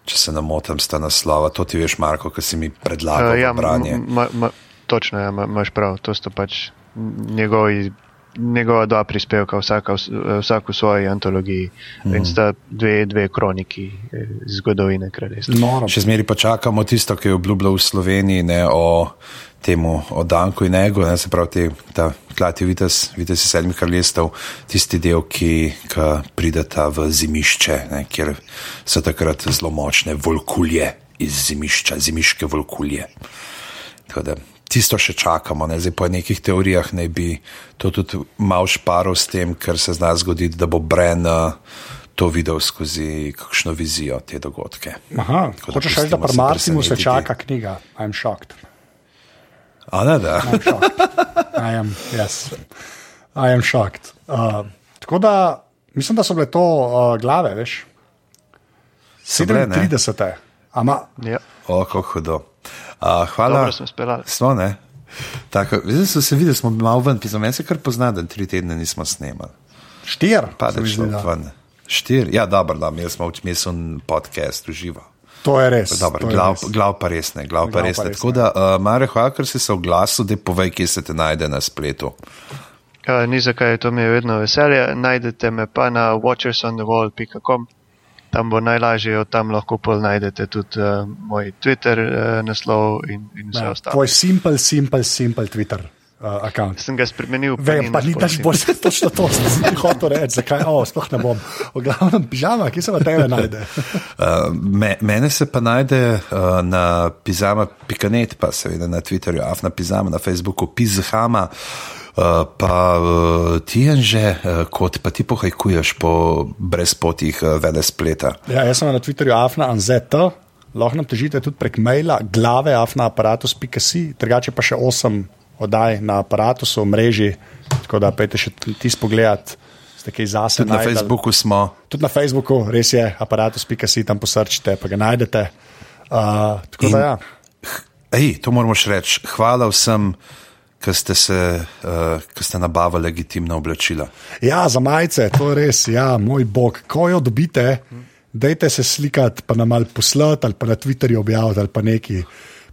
Če se ne motim, sta naslova. To ti veš, Marko, ki si mi predlagal. Uh, ja, branje. Ma, ma, točno, ja, imaš prav. To so pač njegovi njegova dva prispevka, vsaka, vsak v svoji antologiji, mm. in sta dve, dve kroniki eh, zgodovine kraljestva. No, še zmeri pa čakamo tisto, ki je obljubljal v Sloveniji ne, o temu, o Danku in Ego, ne, se pravi, te, ta klati vites, vites iz sedmih kraljestev, tisti del, ki, ki prideta v zimišče, ne, kjer so takrat zelo močne volkulje iz zimišča, zimiške volkulje. Tako da tisto še čakamo. Ne? Zdaj, po nekih teorijah naj bi to tudi malo šparil s tem, ker se zna zgoditi, da bo Bren uh, to videl skozi kakšno vizijo te dogodke. Aha, hočeš reči, da pri Martinu se čaka knjiga, I'm shocked. A ne, da. I am, yes. I am shocked. Uh, tako da, mislim, da so bile to uh, glave, veš. 37. Ama. Ja. O, kako hudo. Uh, hvala. Dobro smo speljali. Smo, ne? Tako, zdaj so se videli, smo malo ven, pisal, meni se kar pozna, da tri tedne nismo snemali. Štir? Pa da šlo ven. Štir, ja, dobro, da, imeli smo včasih podcast uživa. To je res. Dobro, glav, res. glav pa res ne, glav, glav pa res ne. Tako da, uh, Mare, hvala, ker si se oglasil, da povej, kje se te najde na spletu. Uh, ni zakaj, to mi je vedno veselje. Najdete me pa na watchersonthewall.com tam bo najlažje, od tam lahko pol najdete tudi uh, moj Twitter uh, naslov in, in vse ja, ostalo. Tvoj simpel, simpel, simpel Twitter. Uh, sem ga spremenil. Vem, pa ni daš bolj se [laughs] točno to, sem si hotel reči, zakaj, o, sploh ne bom. V glavnem, pižama, kje se pa tebe najde? uh, [laughs] me, mene se pa najde uh, na pizama.net, pa seveda na Twitterju, afna pizama, na Facebooku, pizama. Uh, pa uh, ti je že, uh, kot pa ti pohajkuješ po brezpotih uh, vele spleta. Ja, jaz sem na Twitterju afna anzeta, lahko nam težite tudi prek maila, glave afna aparatus.si, drugače pa še osem oddaj na aparatusu v mreži, tako da pejte še ti spogledati. Tudi najdel. na Facebooku smo. Tudi na Facebooku, res je, aparatus.si tam posrčite, pa ga najdete. Uh, tako In, da ja. Ej, to moramo še reči. Hvala vsem ki ste, se, uh, ste nabavili legitimna oblačila. Ja, za majice, to je res, ja, moj bog. Ko jo dobite, dajte se slikati, pa nam ali poslati, ali pa na Twitterju objaviti, ali pa neki.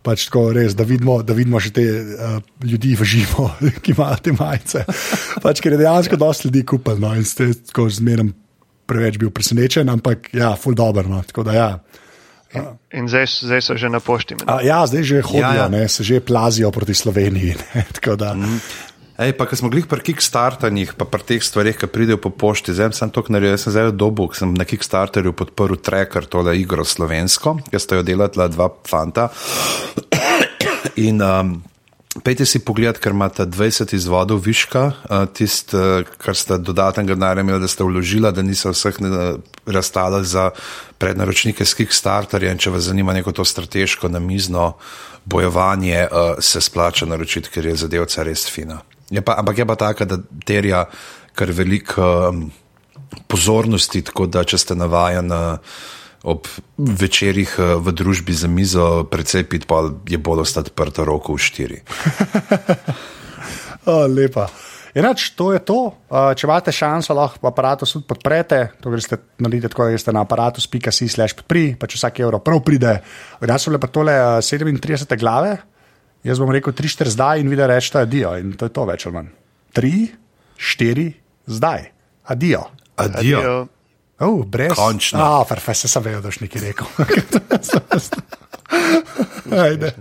Pač tako res, da vidimo, da vidimo že te uh, ljudi v živo, [laughs] ki imajo te majice. Pač, ker je dejansko dosti ljudi kupil no, in ste tako zmeraj preveč bil presenečen, ampak ja, full dobro. No, tako da ja. In, in zdaj, zdaj so že na pošti. A, ja, zdaj že hodijo, ja, ja. se že plazijo proti Sloveniji. [laughs] Mm. Ej, pa, ko smo bili pri Kickstarterjih, pa pri teh stvarih, ki pridejo po pošti, zdaj sem to naredil, jaz sem dobu, ko sem na Kickstarterju podprl Tracker, tole igro slovensko, ki sta jo delala dva fanta. [coughs] In um, Pejte si pogled, ker imate 20 izvodov viška, tisto, kar ste dodatnega denarja imeli, da ste vložili, da niso vseh razstali za prednaročnike s Kickstarterjem. Če vas zanima neko to strateško namizno bojevanje, se splača naročiti, ker je zadevca res fina. Je pa, ampak je pa taka, da terja kar veliko pozornosti, tako da če ste navajeni ob večerjih uh, v družbi za mizo precej pit, pa je bolj ostati prto roko v štiri. [laughs] oh, lepa. Inač, to je to. Če imate šanso, lahko aparatus tudi podprete. To greste narediti tako, da greste na aparatus.si slash pri, pa če vsak evro prav pride. Danes so bile pa tole uh, 37 glave, jaz bom rekel 3-4 zdaj in videl reči, da je dio in to je to več ali manj. 3-4 zdaj, adijo. Adijo. Adijo. Oh, brez. Končno. Ah, perfekt, se sem vedel, da boš nekaj rekel. [laughs] Ajde.